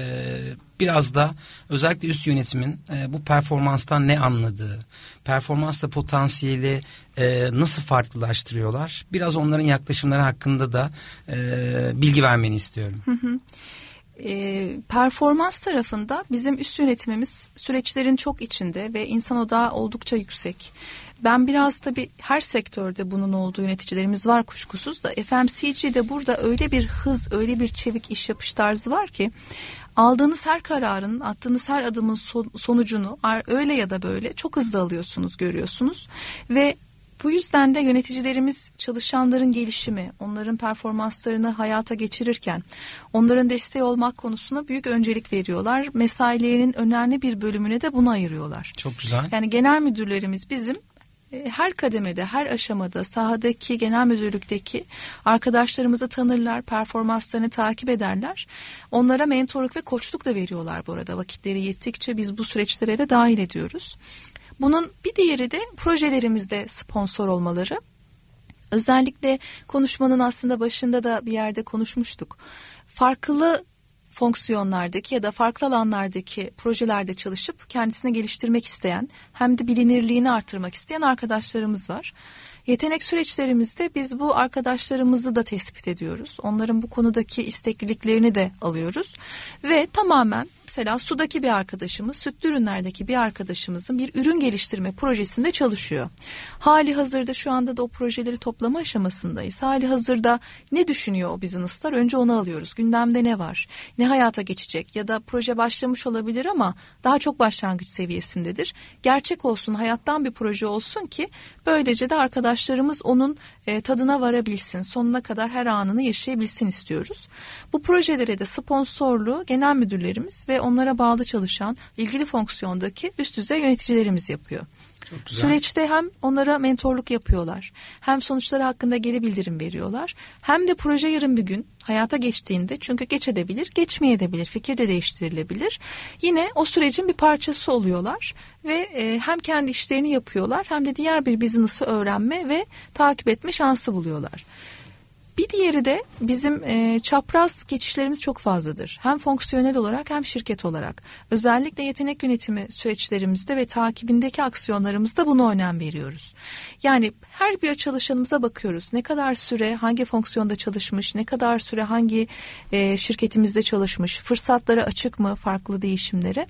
biraz da özellikle üst yönetimin e, bu performanstan ne anladığı, performansla potansiyeli e, nasıl farklılaştırıyorlar? Biraz onların yaklaşımları hakkında da e, bilgi vermeni istiyorum. E, performans tarafında bizim üst yönetimimiz süreçlerin çok içinde ve insan odağı oldukça yüksek. Ben biraz tabii her sektörde bunun olduğu yöneticilerimiz var kuşkusuz da FMCG'de burada öyle bir hız, öyle bir çevik iş yapış tarzı var ki aldığınız her kararın, attığınız her adımın son- sonucunu öyle ya da böyle çok hızlı alıyorsunuz, görüyorsunuz ve bu yüzden de yöneticilerimiz çalışanların gelişimi, onların performanslarını hayata geçirirken onların desteği olmak konusuna büyük öncelik veriyorlar. Mesailerinin önemli bir bölümüne de buna ayırıyorlar. Çok güzel. Yani genel müdürlerimiz bizim e, her kademede, her aşamada sahadaki genel müdürlükteki arkadaşlarımızı tanırlar, performanslarını takip ederler. Onlara mentorluk ve koçluk da veriyorlar bu arada. Vakitleri yettikçe biz bu süreçlere de dahil ediyoruz. Bunun bir diğeri de projelerimizde sponsor olmaları. Özellikle konuşmanın aslında başında da bir yerde konuşmuştuk. Farklı fonksiyonlardaki ya da farklı alanlardaki projelerde çalışıp kendisini geliştirmek isteyen hem de bilinirliğini artırmak isteyen arkadaşlarımız var. Yetenek süreçlerimizde biz bu arkadaşlarımızı da tespit ediyoruz. Onların bu konudaki istekliliklerini de alıyoruz ve tamamen mesela sudaki bir arkadaşımız, sütlü ürünlerdeki bir arkadaşımızın bir ürün geliştirme projesinde çalışıyor. Hali hazırda şu anda da o projeleri toplama aşamasındayız. Hali hazırda ne düşünüyor o business'lar? Önce onu alıyoruz. Gündemde ne var? Ne hayata geçecek? Ya da proje başlamış olabilir ama daha çok başlangıç seviyesindedir. Gerçek olsun, hayattan bir proje olsun ki böylece de arkadaşlarımız onun e, tadına varabilsin. Sonuna kadar her anını yaşayabilsin istiyoruz. Bu projelere de sponsorluğu genel müdürlerimiz ve onlara bağlı çalışan ilgili fonksiyondaki üst düzey yöneticilerimiz yapıyor. Çok güzel. Süreçte hem onlara mentorluk yapıyorlar, hem sonuçları hakkında geri bildirim veriyorlar, hem de proje yarın bir gün hayata geçtiğinde çünkü geç edebilir, geçmeyebilir, fikir de değiştirilebilir. Yine o sürecin bir parçası oluyorlar ve e, hem kendi işlerini yapıyorlar hem de diğer bir business'ı öğrenme ve takip etme şansı buluyorlar. Bir diğeri de bizim e, çapraz geçişlerimiz çok fazladır. Hem fonksiyonel olarak hem şirket olarak. Özellikle yetenek yönetimi süreçlerimizde ve takibindeki aksiyonlarımızda buna önem veriyoruz. Yani her bir çalışanımıza bakıyoruz. Ne kadar süre hangi fonksiyonda çalışmış, ne kadar süre hangi e, şirketimizde çalışmış, fırsatlara açık mı farklı değişimlere.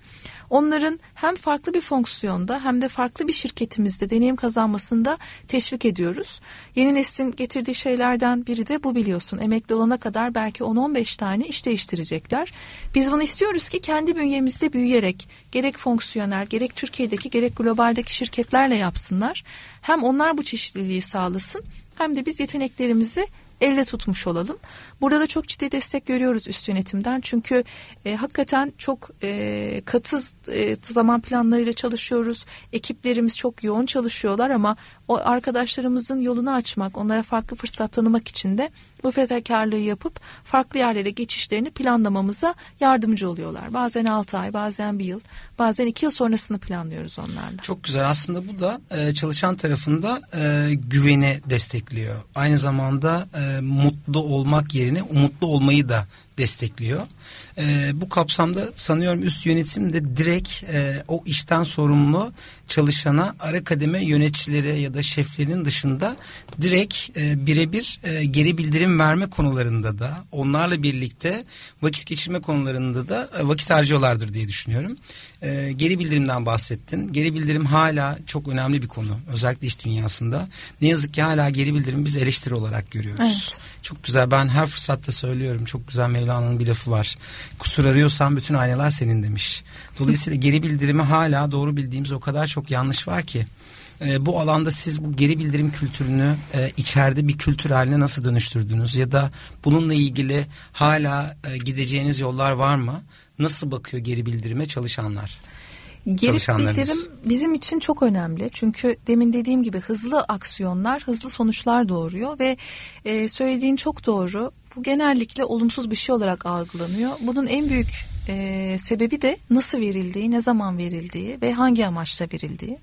Onların hem farklı bir fonksiyonda hem de farklı bir şirketimizde deneyim kazanmasında teşvik ediyoruz. Yeni neslin getirdiği şeylerden biri de bu biliyorsun. Emekli olana kadar belki 10-15 tane iş değiştirecekler. Biz bunu istiyoruz ki kendi bünyemizde büyüyerek gerek fonksiyonel gerek Türkiye'deki gerek globaldeki şirketlerle yapsınlar. Hem onlar bu çeşitliliği sağlasın hem de biz yeteneklerimizi elde tutmuş olalım. Burada da çok ciddi destek görüyoruz üst yönetimden. Çünkü e, hakikaten çok e, katı e, zaman planlarıyla çalışıyoruz. Ekiplerimiz çok yoğun çalışıyorlar ama o arkadaşlarımızın yolunu açmak, onlara farklı fırsat tanımak için de bu fedakarlığı yapıp farklı yerlere geçişlerini planlamamıza yardımcı oluyorlar. Bazen 6 ay, bazen bir yıl, bazen 2 yıl sonrasını planlıyoruz onlarla. Çok güzel. Aslında bu da e, çalışan tarafında e, güveni destekliyor. Aynı zamanda e, mutlu olmak yerine umutlu olmayı da destekliyor. E, bu kapsamda sanıyorum üst yönetim de direkt e, o işten sorumlu çalışana ara kademe yöneticileri ya da şeflerinin dışında direkt e, birebir e, geri bildirim verme konularında da onlarla birlikte vakit geçirme konularında da e, vakit harcıyorlardır diye düşünüyorum. E, geri bildirimden bahsettin. Geri bildirim hala çok önemli bir konu. Özellikle iş dünyasında. Ne yazık ki hala geri bildirim biz eleştiri olarak görüyoruz. Evet. Çok güzel. Ben her fırsatta söylüyorum. Çok güzel Mevlana'nın bir lafı var. Kusur arıyorsan bütün aynalar senin demiş. Dolayısıyla geri bildirimi hala doğru bildiğimiz o kadar çok yanlış var ki. E, bu alanda siz bu geri bildirim kültürünü e, içeride bir kültür haline nasıl dönüştürdünüz? Ya da bununla ilgili hala e, gideceğiniz yollar var mı? Nasıl bakıyor geri bildirime çalışanlar? Geri Çalışanlarımız. bildirim bizim için çok önemli. Çünkü demin dediğim gibi hızlı aksiyonlar hızlı sonuçlar doğuruyor ve e, söylediğin çok doğru. Bu genellikle olumsuz bir şey olarak algılanıyor. Bunun en büyük e, sebebi de nasıl verildiği, ne zaman verildiği ve hangi amaçla verildiği.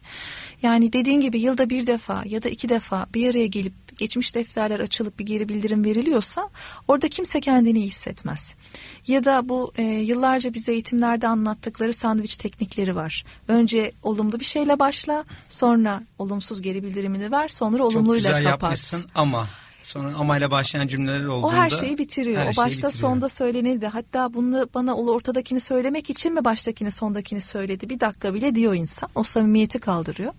Yani dediğin gibi yılda bir defa ya da iki defa bir araya gelip geçmiş defterler açılıp bir geri bildirim veriliyorsa orada kimse kendini iyi hissetmez. Ya da bu e, yıllarca bize eğitimlerde anlattıkları sandviç teknikleri var. Önce olumlu bir şeyle başla, sonra olumsuz geri bildirimini ver, sonra Çok olumluyla güzel kapat. yapmışsın ama sonra amayla başlayan cümleler olduğunda O her şeyi bitiriyor. her o şeyi başta bitiriyor. sonda söylenildi. Hatta bunu bana o ortadakini söylemek için mi baştakini sondakini söyledi? Bir dakika bile diyor insan. O samimiyeti kaldırıyor.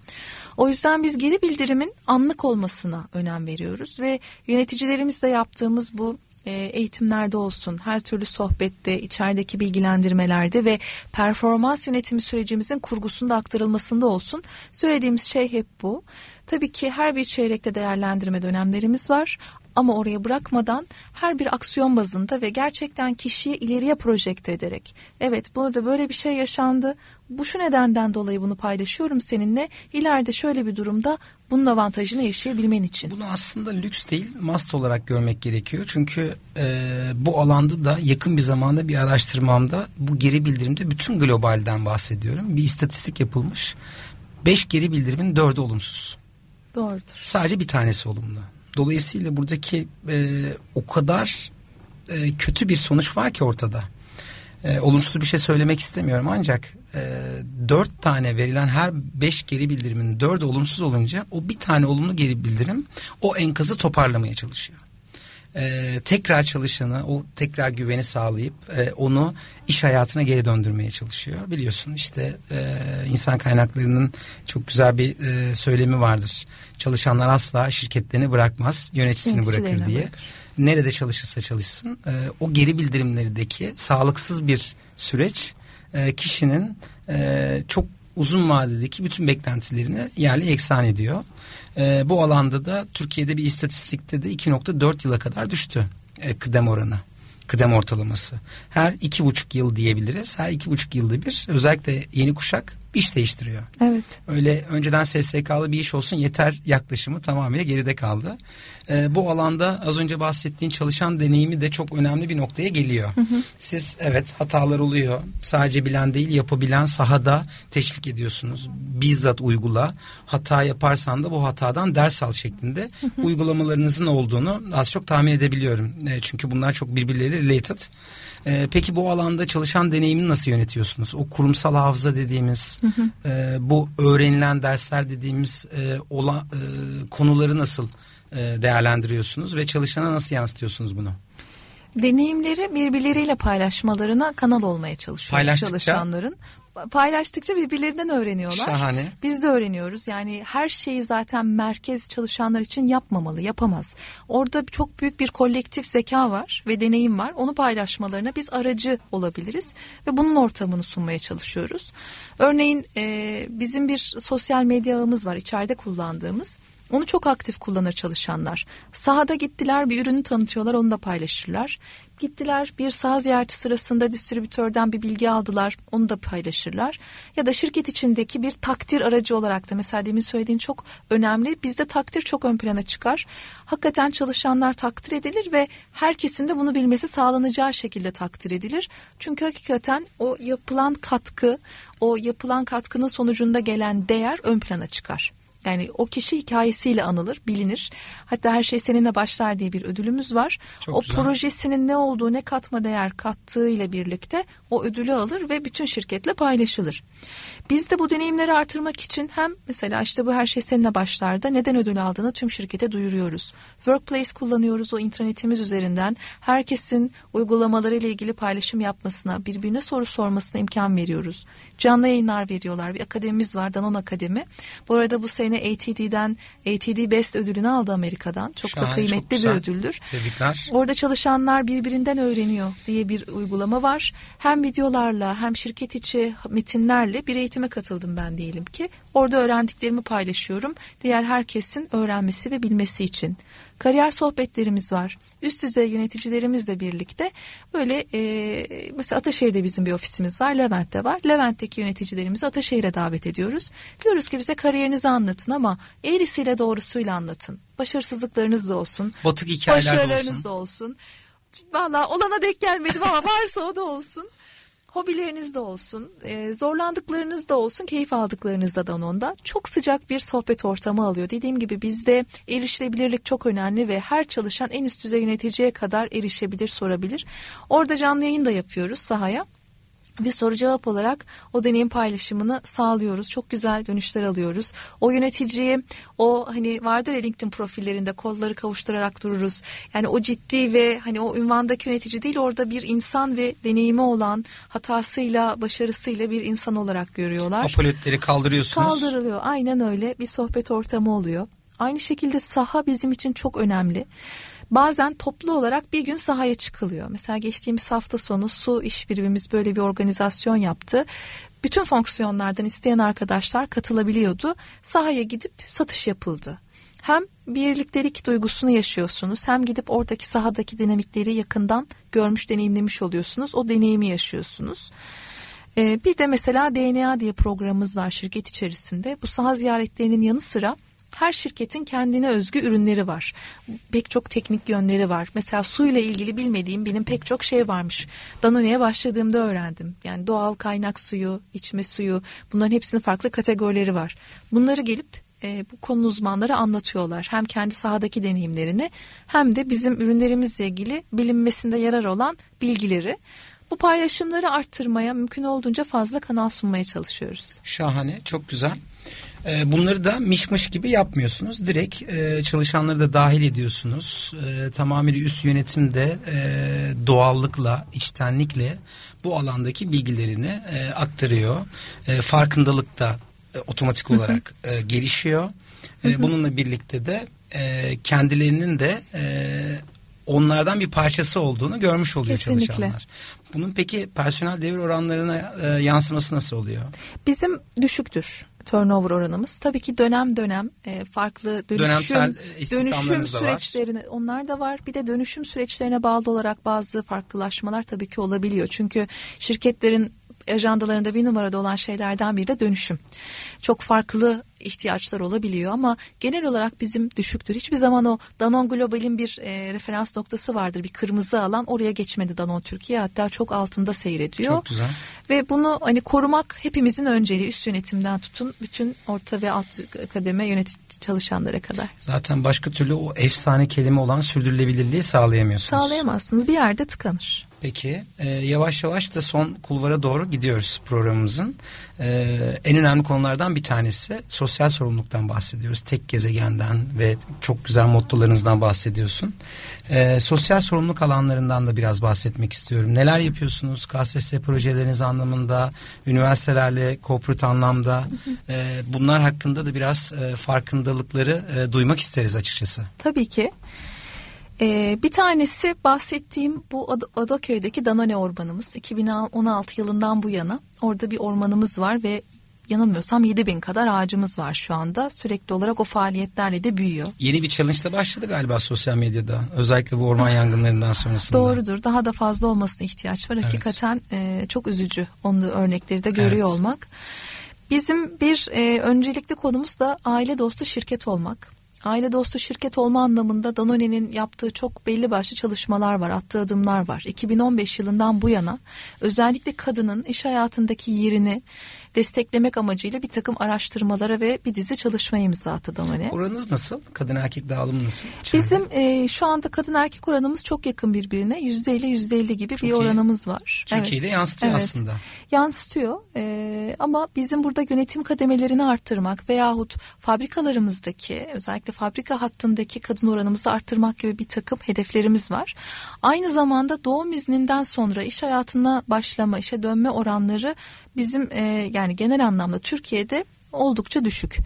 O yüzden biz geri bildirimin anlık olmasına önem veriyoruz ve yöneticilerimizle yaptığımız bu e, eğitimlerde olsun, her türlü sohbette, içerideki bilgilendirmelerde ve performans yönetimi sürecimizin kurgusunda aktarılmasında olsun. Söylediğimiz şey hep bu. Tabii ki her bir çeyrekte değerlendirme dönemlerimiz var ama oraya bırakmadan her bir aksiyon bazında ve gerçekten kişiyi ileriye projekte ederek evet burada böyle bir şey yaşandı bu şu nedenden dolayı bunu paylaşıyorum seninle ileride şöyle bir durumda bunun avantajını yaşayabilmen için. Bunu aslında lüks değil must olarak görmek gerekiyor. Çünkü e, bu alanda da yakın bir zamanda bir araştırmamda bu geri bildirimde bütün globalden bahsediyorum. Bir istatistik yapılmış. Beş geri bildirimin dördü olumsuz. Doğrudur. Sadece bir tanesi olumlu. Dolayısıyla buradaki e, o kadar e, kötü bir sonuç var ki ortada. E, olumsuz bir şey söylemek istemiyorum ancak e, dört tane verilen her beş geri bildirimin dördü olumsuz olunca o bir tane olumlu geri bildirim o enkazı toparlamaya çalışıyor. E, tekrar çalışanı o tekrar güveni sağlayıp e, onu iş hayatına geri döndürmeye çalışıyor. Biliyorsun işte e, insan kaynaklarının çok güzel bir e, söylemi vardır. Çalışanlar asla şirketlerini bırakmaz yöneticisini bırakır diye bırakır. nerede çalışırsa çalışsın e, o geri bildirimlerdeki sağlıksız bir süreç e, kişinin e, çok uzun vadedeki bütün beklentilerini yerli eksan ediyor. E, bu alanda da Türkiye'de bir istatistikte de 2.4 yıla kadar düştü e, kıdem oranı. Kıdem ortalaması. Her iki buçuk yıl diyebiliriz. Her iki buçuk yılda bir özellikle yeni kuşak iş değiştiriyor. Evet. Öyle önceden SSK'lı bir iş olsun yeter yaklaşımı tamamıyla geride kaldı. Ee, bu alanda az önce bahsettiğin çalışan deneyimi de çok önemli bir noktaya geliyor. Siz evet hatalar oluyor. Sadece bilen değil yapabilen sahada teşvik ediyorsunuz. Bizzat uygula. Hata yaparsan da bu hatadan ders al şeklinde uygulamalarınızın olduğunu az çok tahmin edebiliyorum. E, çünkü bunlar çok birbirleriyle related. E, peki bu alanda çalışan deneyimini nasıl yönetiyorsunuz? O kurumsal hafıza dediğimiz, e, bu öğrenilen dersler dediğimiz e, ola, e, konuları nasıl e, değerlendiriyorsunuz ve çalışana nasıl yansıtıyorsunuz bunu? deneyimleri birbirleriyle paylaşmalarına kanal olmaya çalışıyoruz çalışanların. Paylaştıkça birbirlerinden öğreniyorlar. Şahane. Biz de öğreniyoruz. Yani her şeyi zaten merkez çalışanlar için yapmamalı, yapamaz. Orada çok büyük bir kolektif zeka var ve deneyim var. Onu paylaşmalarına biz aracı olabiliriz ve bunun ortamını sunmaya çalışıyoruz. Örneğin e, bizim bir sosyal medya ağımız var içeride kullandığımız. Onu çok aktif kullanır çalışanlar. Sahada gittiler bir ürünü tanıtıyorlar onu da paylaşırlar. Gittiler bir saha ziyareti sırasında distribütörden bir bilgi aldılar onu da paylaşırlar. Ya da şirket içindeki bir takdir aracı olarak da mesela demin söylediğin çok önemli. Bizde takdir çok ön plana çıkar. Hakikaten çalışanlar takdir edilir ve herkesin de bunu bilmesi sağlanacağı şekilde takdir edilir. Çünkü hakikaten o yapılan katkı, o yapılan katkının sonucunda gelen değer ön plana çıkar. Yani o kişi hikayesiyle anılır, bilinir. Hatta her şey seninle başlar diye bir ödülümüz var. Çok o güzel. projesinin ne olduğu, ne katma değer kattığı ile birlikte o ödülü alır ve bütün şirketle paylaşılır. Biz de bu deneyimleri artırmak için hem mesela işte bu her şey seninle başlarda neden ödül aldığını tüm şirkete duyuruyoruz. Workplace kullanıyoruz o internetimiz üzerinden. Herkesin uygulamaları ile ilgili paylaşım yapmasına, birbirine soru sormasına imkan veriyoruz. Canlı yayınlar veriyorlar. Bir akademimiz var, Danon Akademi. Bu arada bu sene ATD'den ATD Best ödülünü aldı Amerika'dan. Çok Şahane, da çok kıymetli bir güzel. ödüldür. Tebrikler. Orada çalışanlar birbirinden öğreniyor diye bir uygulama var. Hem videolarla hem şirket içi metinlerle bir eğitime katıldım ben diyelim ki. Orada öğrendiklerimi paylaşıyorum. Diğer herkesin öğrenmesi ve bilmesi için. Kariyer sohbetlerimiz var. Üst düzey yöneticilerimizle birlikte böyle e, mesela Ataşehir'de bizim bir ofisimiz var. Levent'te var. Levent'teki yöneticilerimizi Ataşehir'e davet ediyoruz. Diyoruz ki bize kariyerinizi anlatın ama eğrisiyle doğrusuyla anlatın. Başarısızlıklarınız da olsun. Batık hikayeler de Başarılarınız olsun. da olsun. Valla olana denk gelmedim ama varsa o da olsun. Hobileriniz de olsun, e, zorlandıklarınız da olsun, keyif aldıklarınız da Danone'da çok sıcak bir sohbet ortamı alıyor. Dediğim gibi bizde erişilebilirlik çok önemli ve her çalışan en üst düzey yöneticiye kadar erişebilir, sorabilir. Orada canlı yayın da yapıyoruz sahaya. Ve soru cevap olarak o deneyim paylaşımını sağlıyoruz. Çok güzel dönüşler alıyoruz. O yöneticiyi o hani vardır ya LinkedIn profillerinde kolları kavuşturarak dururuz. Yani o ciddi ve hani o ünvandaki yönetici değil orada bir insan ve deneyimi olan hatasıyla başarısıyla bir insan olarak görüyorlar. Apoletleri kaldırıyorsunuz. Kaldırılıyor. Aynen öyle bir sohbet ortamı oluyor. Aynı şekilde saha bizim için çok önemli. Bazen toplu olarak bir gün sahaya çıkılıyor. Mesela geçtiğimiz hafta sonu su iş birimimiz böyle bir organizasyon yaptı. Bütün fonksiyonlardan isteyen arkadaşlar katılabiliyordu. Sahaya gidip satış yapıldı. Hem birliktelik duygusunu yaşıyorsunuz hem gidip oradaki sahadaki dinamikleri yakından görmüş deneyimlemiş oluyorsunuz. O deneyimi yaşıyorsunuz. Ee, bir de mesela DNA diye programımız var şirket içerisinde. Bu saha ziyaretlerinin yanı sıra her şirketin kendine özgü ürünleri var. Pek çok teknik yönleri var. Mesela suyla ilgili bilmediğim benim pek çok şey varmış. Danone'ye başladığımda öğrendim. Yani doğal kaynak suyu, içme suyu bunların hepsinin farklı kategorileri var. Bunları gelip e, bu konu uzmanları anlatıyorlar. Hem kendi sahadaki deneyimlerini hem de bizim ürünlerimizle ilgili bilinmesinde yarar olan bilgileri. Bu paylaşımları arttırmaya mümkün olduğunca fazla kanal sunmaya çalışıyoruz. Şahane, çok güzel. Ee, Bunları da mişmiş gibi yapmıyorsunuz. Direkt e, çalışanları da dahil ediyorsunuz. E, tamamıyla üst yönetim de e, doğallıkla, içtenlikle bu alandaki bilgilerini e, aktarıyor. Farkındalık da otomatik olarak gelişiyor. Bununla birlikte de kendilerinin de onlardan bir parçası olduğunu görmüş oluyor Kesinlikle. çalışanlar. Bunun peki personel devir oranlarına e, yansıması nasıl oluyor? Bizim düşüktür turnover oranımız. Tabii ki dönem dönem e, farklı dönüşüm e, dönüşüm da var. onlar da var. Bir de dönüşüm süreçlerine bağlı olarak bazı farklılaşmalar tabii ki olabiliyor. Çünkü şirketlerin ajandalarında bir numarada olan şeylerden biri de dönüşüm. Çok farklı ihtiyaçlar olabiliyor ama genel olarak bizim düşüktür. Hiçbir zaman o Danone Global'in bir e, referans noktası vardır. Bir kırmızı alan oraya geçmedi Danone Türkiye hatta çok altında seyrediyor. Çok güzel. Ve bunu hani korumak hepimizin önceliği üst yönetimden tutun bütün orta ve alt kademe yönetici çalışanlara kadar. Zaten başka türlü o efsane kelime olan sürdürülebilirliği sağlayamıyorsunuz. Sağlayamazsınız bir yerde tıkanır. Peki e, yavaş yavaş da son kulvara doğru gidiyoruz programımızın. E, en önemli konulardan bir tanesi sosyal sorumluluktan bahsediyoruz. Tek gezegenden ve çok güzel mottolarınızdan bahsediyorsun. E, sosyal sorumluluk alanlarından da biraz bahsetmek istiyorum. Neler yapıyorsunuz KSS projeleriniz anlamında, üniversitelerle korporate anlamda e, bunlar hakkında da biraz e, farkındalıkları e, duymak isteriz açıkçası. Tabii ki. Ee, bir tanesi bahsettiğim bu Ad- Adaköy'deki Danone ormanımız. 2016 yılından bu yana orada bir ormanımız var ve yanılmıyorsam 7000 kadar ağacımız var şu anda. Sürekli olarak o faaliyetlerle de büyüyor. Yeni bir challenge başladı galiba sosyal medyada. Özellikle bu orman yangınlarından sonrasında. Doğrudur. Daha da fazla olmasına ihtiyaç var. Hakikaten e, çok üzücü onu örnekleri de görüyor Evet. olmak. Bizim bir e, öncelikli konumuz da aile dostu şirket olmak. Aile dostu şirket olma anlamında Danone'nin yaptığı çok belli başlı çalışmalar var, attığı adımlar var. 2015 yılından bu yana özellikle kadının iş hayatındaki yerini desteklemek amacıyla bir takım araştırmalara ve bir dizi çalışma imza attı Danone. Oranınız nasıl? Kadın erkek dağılımı nasıl? İçeride? Bizim e, şu anda kadın erkek oranımız çok yakın birbirine. Yüzde elli yüzde elli gibi bir iyi. oranımız var. Türkiye'de yansıtıyor aslında. Yansıtıyor E, ama bizim burada yönetim kademelerini arttırmak veyahut fabrikalarımızdaki özellikle fabrika hattındaki kadın oranımızı arttırmak gibi bir takım hedeflerimiz var. Aynı zamanda doğum izninden sonra iş hayatına başlama, işe dönme oranları bizim e, yani genel anlamda Türkiye'de oldukça düşük.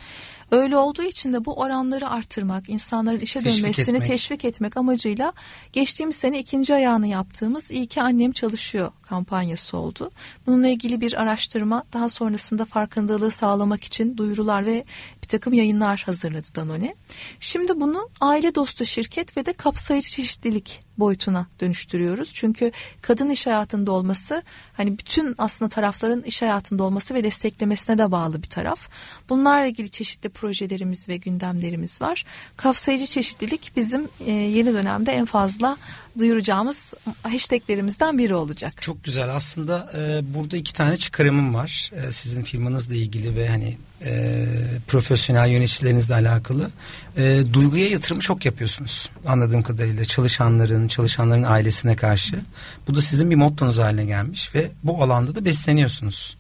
Öyle olduğu için de bu oranları artırmak, insanların işe Teşvik dönmesini etmek. teşvik etmek amacıyla geçtiğimiz sene ikinci ayağını yaptığımız İyi ki Annem Çalışıyor kampanyası oldu. Bununla ilgili bir araştırma daha sonrasında farkındalığı sağlamak için duyurular ve bir takım yayınlar hazırladı Danone. Şimdi bunu aile dostu şirket ve de kapsayıcı çeşitlilik boyutuna dönüştürüyoruz. Çünkü kadın iş hayatında olması hani bütün aslında tarafların iş hayatında olması ve desteklemesine de bağlı bir taraf. Bunlarla ilgili çeşitli projelerimiz ve gündemlerimiz var. Kapsayıcı çeşitlilik bizim e, yeni dönemde en fazla duyuracağımız hashtaglerimizden biri olacak. Çok güzel. Aslında e, burada iki tane çıkarımım var. E, sizin firmanızla ilgili ve hani e, profesyonel yöneticilerinizle alakalı. E, duyguya yatırımı çok yapıyorsunuz. Anladığım kadarıyla çalışanların, çalışanların ailesine karşı. Bu da sizin bir mottonuz haline gelmiş ve bu alanda da besleniyorsunuz.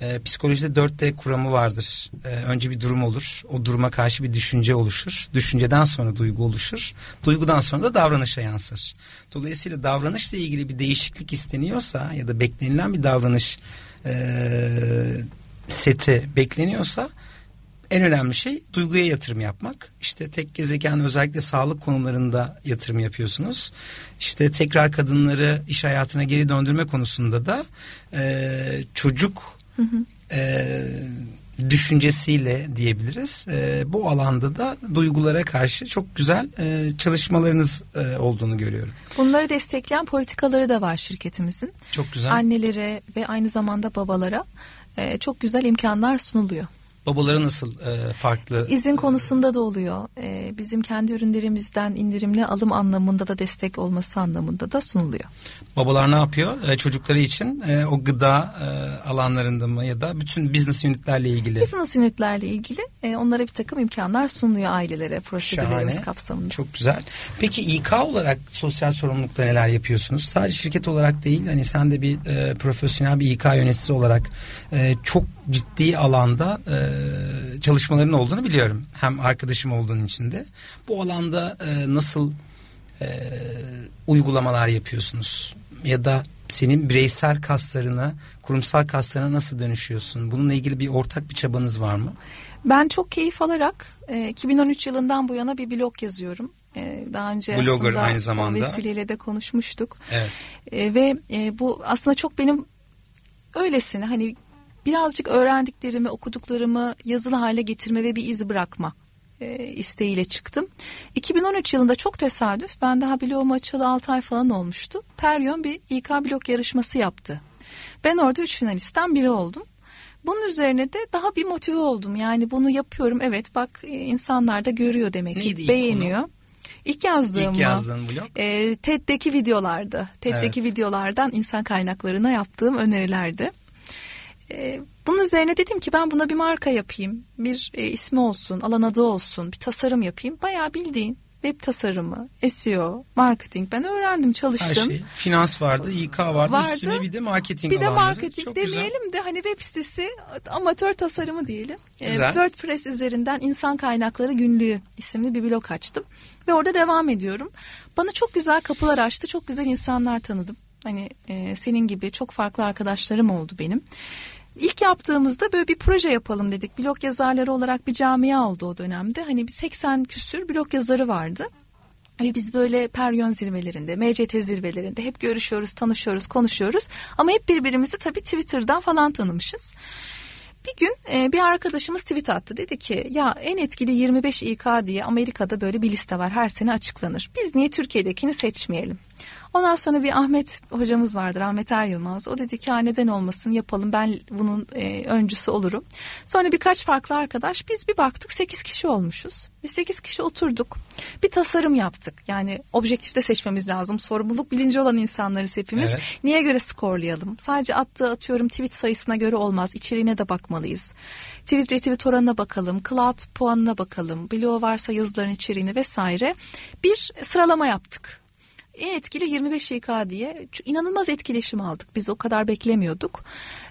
E, psikolojide 4D kuramı vardır. E, önce bir durum olur. O duruma karşı bir düşünce oluşur. Düşünceden sonra duygu oluşur. Duygudan sonra da davranışa yansır. Dolayısıyla davranışla ilgili bir değişiklik isteniyorsa ya da beklenilen bir davranış e, seti bekleniyorsa en önemli şey duyguya yatırım yapmak. İşte tek gezegen özellikle sağlık konularında yatırım yapıyorsunuz. İşte tekrar kadınları iş hayatına geri döndürme konusunda da e, çocuk e, düşüncesiyle diyebiliriz. E, bu alanda da duygulara karşı çok güzel e, çalışmalarınız e, olduğunu görüyorum. Bunları destekleyen politikaları da var şirketimizin. Çok güzel. Annelere ve aynı zamanda babalara e, çok güzel imkanlar sunuluyor. Babaları nasıl e, farklı? İzin konusunda da oluyor. E, bizim kendi ürünlerimizden indirimli alım anlamında da destek olması anlamında da sunuluyor. Babalar ne yapıyor? E, çocukları için e, o gıda e, alanlarında mı ya da bütün business unitlerle ilgili? Business unitlerle ilgili e, onlara bir takım imkanlar sunuluyor ailelere prosedürlerimiz Şahane. kapsamında. Çok güzel. Peki İK olarak sosyal sorumlulukta neler yapıyorsunuz? Sadece şirket olarak değil hani sen de bir e, profesyonel bir İK yöneticisi olarak e, çok ciddi alanda e, çalışmaların olduğunu biliyorum. Hem arkadaşım olduğun için de. Bu alanda e, nasıl e, uygulamalar yapıyorsunuz? Ya da senin bireysel kaslarına, kurumsal kaslarına nasıl dönüşüyorsun? Bununla ilgili bir ortak bir çabanız var mı? Ben çok keyif alarak e, 2013 yılından bu yana bir blog yazıyorum. E, daha önce Blogger aslında aynı zamanda. vesileyle de konuşmuştuk. Evet. E, ve e, bu aslında çok benim öylesine hani birazcık öğrendiklerimi, okuduklarımı yazılı hale getirme ve bir iz bırakma e, isteğiyle çıktım. 2013 yılında çok tesadüf ben daha bloğum açılı 6 ay falan olmuştu. Peryon bir İK blog yarışması yaptı. Ben orada 3 finalistten biri oldum. Bunun üzerine de daha bir motive oldum. Yani bunu yapıyorum. Evet bak e, insanlar da görüyor demek ki beğeniyor. İlk yazdığım İlk yazdığın blog? E, TED'deki videolardı. TED'deki videolardan insan kaynaklarına yaptığım önerilerdi. E, bunun üzerine dedim ki ben buna bir marka yapayım. Bir e, ismi olsun, alan adı olsun, bir tasarım yapayım. Bayağı bildiğin web tasarımı, SEO, marketing ben öğrendim, çalıştım. Her şey. Finans vardı, İK vardı, Vardı. üstüne bir de marketing Bir de alanları. marketing Çok güzel. demeyelim de hani web sitesi amatör tasarımı diyelim. Ee, Güzel. WordPress üzerinden insan kaynakları günlüğü isimli bir blog açtım. Ve orada devam ediyorum. Bana çok güzel kapılar açtı. Çok güzel insanlar tanıdım. Hani e, senin gibi çok farklı arkadaşlarım oldu benim. İlk yaptığımızda böyle bir proje yapalım dedik. Blog yazarları olarak bir camia oldu o dönemde. Hani bir 80 küsür blog yazarı vardı. Ve biz böyle peryon zirvelerinde, MCT zirvelerinde hep görüşüyoruz, tanışıyoruz, konuşuyoruz. Ama hep birbirimizi tabii Twitter'dan falan tanımışız. Bir gün e, bir arkadaşımız tweet attı. Dedi ki ya en etkili 25 İK diye Amerika'da böyle bir liste var. Her sene açıklanır. Biz niye Türkiye'dekini seçmeyelim? Ondan sonra bir Ahmet hocamız vardır Ahmet Er Yılmaz. O dedi ki ha, neden olmasın yapalım ben bunun e, öncüsü olurum. Sonra birkaç farklı arkadaş biz bir baktık 8 kişi olmuşuz. Biz 8 kişi oturduk bir tasarım yaptık. Yani objektifte seçmemiz lazım. Sorumluluk bilinci olan insanlarız hepimiz. Evet. Niye göre skorlayalım? Sadece attığı atıyorum tweet sayısına göre olmaz. İçeriğine de bakmalıyız. Tweet retweet oranına bakalım. Cloud puanına bakalım. Bloğu varsa yazıların içeriğini vesaire. Bir sıralama yaptık. En etkili 25 İK diye inanılmaz etkileşim aldık. Biz o kadar beklemiyorduk.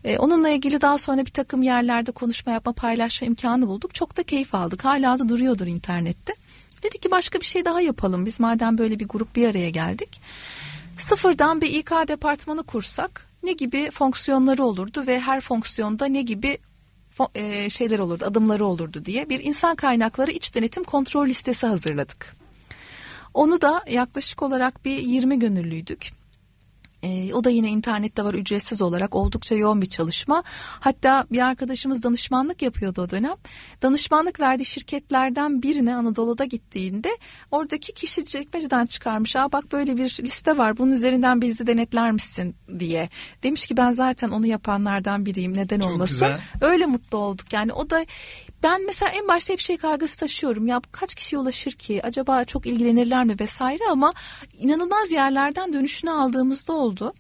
Ee, onunla ilgili daha sonra bir takım yerlerde konuşma yapma paylaşma imkanı bulduk. Çok da keyif aldık. Hala da duruyordur internette. Dedik ki başka bir şey daha yapalım. Biz madem böyle bir grup bir araya geldik. Sıfırdan bir İK departmanı kursak ne gibi fonksiyonları olurdu ve her fonksiyonda ne gibi e, şeyler olurdu, adımları olurdu diye bir insan kaynakları iç denetim kontrol listesi hazırladık. Onu da yaklaşık olarak bir 20 gönüllüydük. Ee, o da yine internette var ücretsiz olarak oldukça yoğun bir çalışma. Hatta bir arkadaşımız danışmanlık yapıyordu o dönem. Danışmanlık verdiği şirketlerden birine Anadolu'da gittiğinde oradaki kişi çekmeceden çıkarmış. Aa bak böyle bir liste var bunun üzerinden bizi denetler misin diye. Demiş ki ben zaten onu yapanlardan biriyim neden olmasın. Öyle mutlu olduk yani o da ben mesela en başta hep şey kaygısı taşıyorum ya kaç kişiye ulaşır ki acaba çok ilgilenirler mi vesaire ama inanılmaz yerlerden dönüşünü aldığımızda oldu.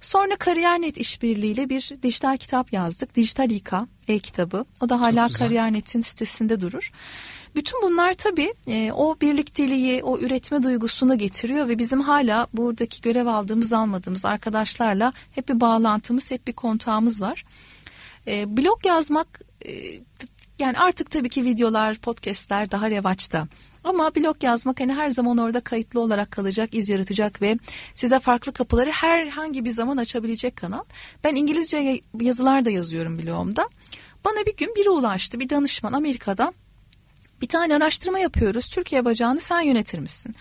Sonra Kariyer.net işbirliğiyle bir dijital kitap yazdık. Dijital İK e-kitabı. O da hala. Kariyer.net'in sitesinde durur. Bütün bunlar tabii e, o birlikteliği, o üretme duygusunu getiriyor ve bizim hala buradaki görev aldığımız almadığımız arkadaşlarla hep bir bağlantımız, hep bir kontağımız var. E, blog yazmak e, yani artık tabii ki videolar, podcastler daha revaçta. Ama blog yazmak hani her zaman orada kayıtlı olarak kalacak, iz yaratacak ve size farklı kapıları herhangi bir zaman açabilecek kanal. Ben İngilizce ya- yazılar da yazıyorum blogumda. Bana bir gün biri ulaştı, bir danışman Amerika'da bir tane araştırma yapıyoruz. Türkiye bacağını sen yönetir misin?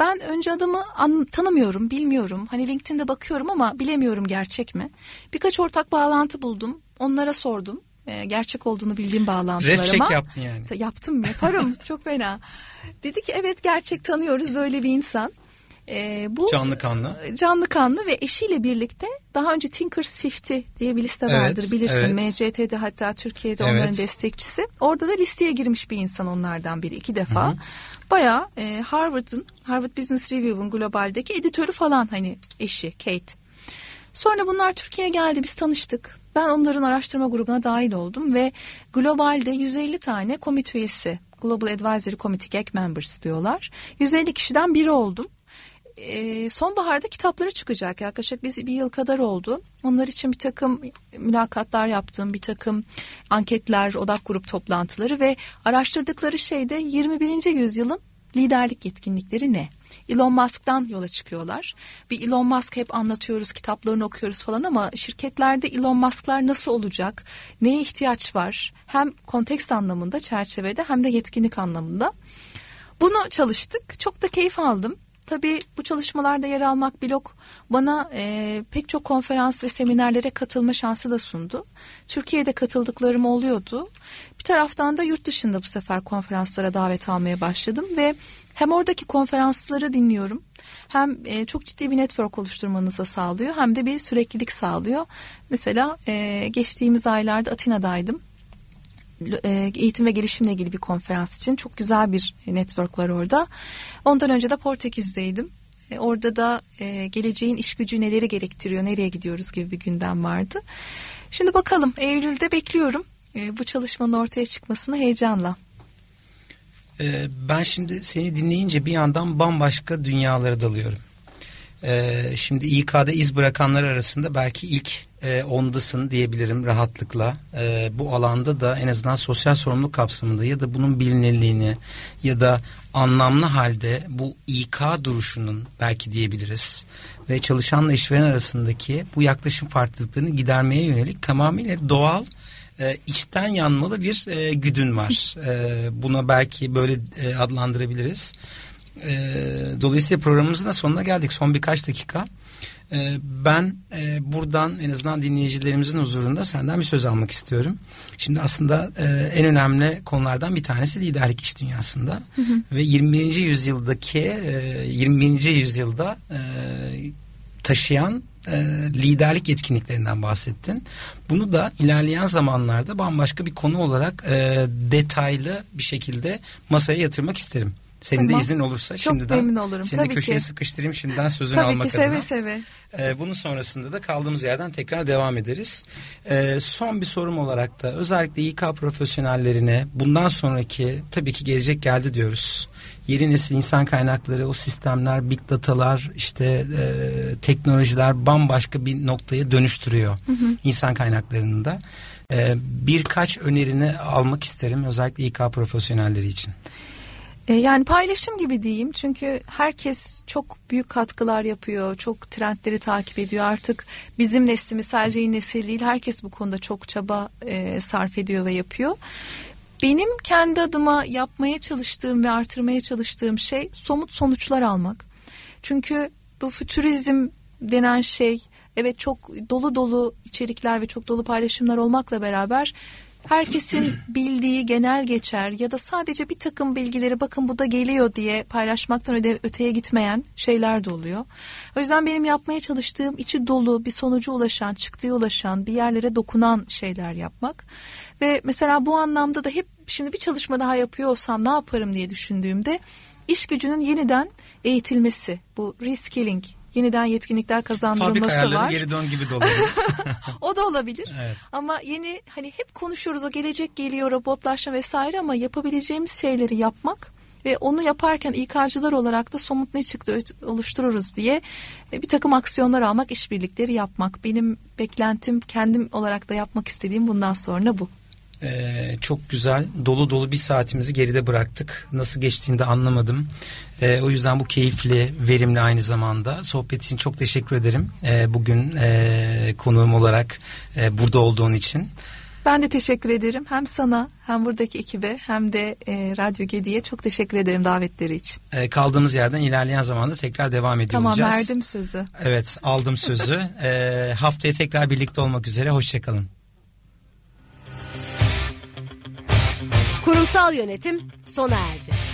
Ben önce adamı an- tanımıyorum, bilmiyorum. Hani LinkedIn'de bakıyorum ama bilemiyorum gerçek mi? Birkaç ortak bağlantı buldum. Onlara sordum. Ee, gerçek olduğunu bildiğim bağlantılar Ref yaptın yani. Yaptım yaparım çok fena. Dedi ki evet gerçek tanıyoruz böyle bir insan. Ee, bu Canlı kanlı. canlı kanlı ve eşiyle birlikte daha önce Thinkers 50 diye bir liste Evet, vardır bilirsin. evet. MCT'de hatta Türkiye'de Evet. onların destekçisi. Orada da listeye girmiş bir insan onlardan biri iki defa. Bayağı e, Harvard'ın Harvard Business Review'un globaldeki editörü falan hani eşi Kate. Sonra bunlar Türkiye'ye geldi biz tanıştık. Ben onların araştırma grubuna dahil oldum ve globalde 150 tane komite üyesi Global Advisory Committee GAC Members diyorlar. 150 kişiden biri oldum. Ee, sonbaharda kitapları çıkacak yaklaşık bir, bir yıl kadar oldu. Onlar için bir takım mülakatlar yaptım, bir takım anketler, odak grup toplantıları ve araştırdıkları şey de 21. yüzyılın liderlik yetkinlikleri ne? Elon Musk'tan yola çıkıyorlar. Bir Elon Musk hep anlatıyoruz, kitaplarını okuyoruz falan ama şirketlerde Elon Musk'lar nasıl olacak? Neye ihtiyaç var? Hem kontekst anlamında, çerçevede hem de yetkinlik anlamında. Bunu çalıştık. Çok da keyif aldım. Tabii bu çalışmalarda yer almak blog bana e, pek çok konferans ve seminerlere katılma şansı da sundu. Türkiye'de katıldıklarım oluyordu. Bir taraftan da yurt dışında bu sefer konferanslara davet almaya başladım ve hem oradaki konferansları dinliyorum hem e, çok ciddi bir network oluşturmanıza sağlıyor hem de bir süreklilik sağlıyor. Mesela e, geçtiğimiz aylarda Atina'daydım eğitim ve gelişimle ilgili bir konferans için çok güzel bir network var orada. Ondan önce de Portekiz'deydim. E, Orada da e, geleceğin iş gücü neleri gerektiriyor, nereye gidiyoruz gibi bir gündem vardı. Şimdi bakalım Eylül'de bekliyorum e, bu çalışmanın ortaya çıkmasını heyecanla. Ben şimdi seni dinleyince bir yandan bambaşka dünyalara dalıyorum. Şimdi İK'da iz bırakanlar arasında belki ilk e, ondasın diyebilirim rahatlıkla. Ee, bu alanda da en azından sosyal sorumluluk kapsamında ya da bunun bilinirliğini ya da anlamlı halde bu İK duruşunun belki diyebiliriz ve çalışanla işveren arasındaki bu yaklaşım farklılıklarını gidermeye yönelik tamamıyla doğal e, içten yanmalı bir e, güdün var. E, buna belki böyle e, adlandırabiliriz. E, dolayısıyla programımızın da sonuna geldik. Son birkaç dakika. E, ben e, buradan en azından dinleyicilerimizin huzurunda senden bir söz almak istiyorum. Şimdi aslında e, en önemli konulardan bir tanesi liderlik iş dünyasında. Ve 21. yüzyıldaki e, 21. yüzyılda e, taşıyan e, liderlik yetkinliklerinden bahsettin. Bunu da ilerleyen zamanlarda bambaşka bir konu olarak e, detaylı bir şekilde masaya yatırmak isterim. Senin Tamam. de iznin olursa Çok şimdiden memnun olurum. seni Tabii köşeye ki. sıkıştırayım şimdiden sözünü Tabii almak ki seve adına. seve. Ee, bunun sonrasında da kaldığımız yerden tekrar devam ederiz. Ee, son bir sorum olarak da özellikle İK profesyonellerine bundan sonraki tabii ki gelecek geldi diyoruz. Yeni nesil insan kaynakları, o sistemler, big datalar, işte e, teknolojiler bambaşka bir noktaya dönüştürüyor insan kaynaklarını da. Ee, birkaç önerini almak isterim özellikle İK profesyonelleri için. E, yani paylaşım gibi diyeyim çünkü herkes çok büyük katkılar yapıyor, çok trendleri takip ediyor. Artık bizim neslimiz sadece nesil değil, herkes bu konuda çok çaba e, sarf ediyor ve yapıyor. Benim kendi adıma yapmaya çalıştığım ve artırmaya çalıştığım şey somut sonuçlar almak. Çünkü bu fütürizm denen şey evet çok dolu dolu içerikler ve çok dolu paylaşımlar olmakla beraber herkesin bildiği genel geçer ya da sadece bir takım bilgileri bakın bu da geliyor diye paylaşmaktan öde, öteye gitmeyen şeyler de oluyor. O yüzden benim yapmaya çalıştığım içi dolu bir sonuca ulaşan, çıktıya ulaşan, bir yerlere dokunan şeyler yapmak. Ve mesela bu anlamda da hep şimdi bir çalışma daha yapıyor olsam ne yaparım diye düşündüğümde iş gücünün yeniden eğitilmesi, bu reskilling, yeniden yetkinlikler kazandırılması Fabrika var. geri dön gibi de olabilir. O da olabilir. Evet. Ama yeni hani hep konuşuyoruz o gelecek geliyor robotlaşma vesaire ama yapabileceğimiz şeyleri yapmak ve onu yaparken İK'cılar olarak da somut ne çıktı oluştururuz diye e, bir takım aksiyonlar almak, işbirlikleri yapmak. Benim beklentim kendim olarak da yapmak istediğim bundan sonra bu. Ee, çok güzel dolu dolu bir saatimizi geride bıraktık. Nasıl geçtiğini de anlamadım. Ee, o yüzden bu keyifli, verimli aynı zamanda. Sohbet için çok teşekkür ederim. Ee, bugün e, konuğum olarak e, burada olduğun için. Ben de teşekkür ederim. Hem sana hem buradaki ekibe hem de e, Radyo Gedi'ye çok teşekkür ederim davetleri için. Ee, kaldığımız yerden ilerleyen zamanda tekrar devam ediyor Tamam olacağız. verdim sözü. Evet aldım sözü. Ee, haftaya tekrar birlikte olmak üzere. Hoşçakalın. Kurumsal yönetim sona erdi.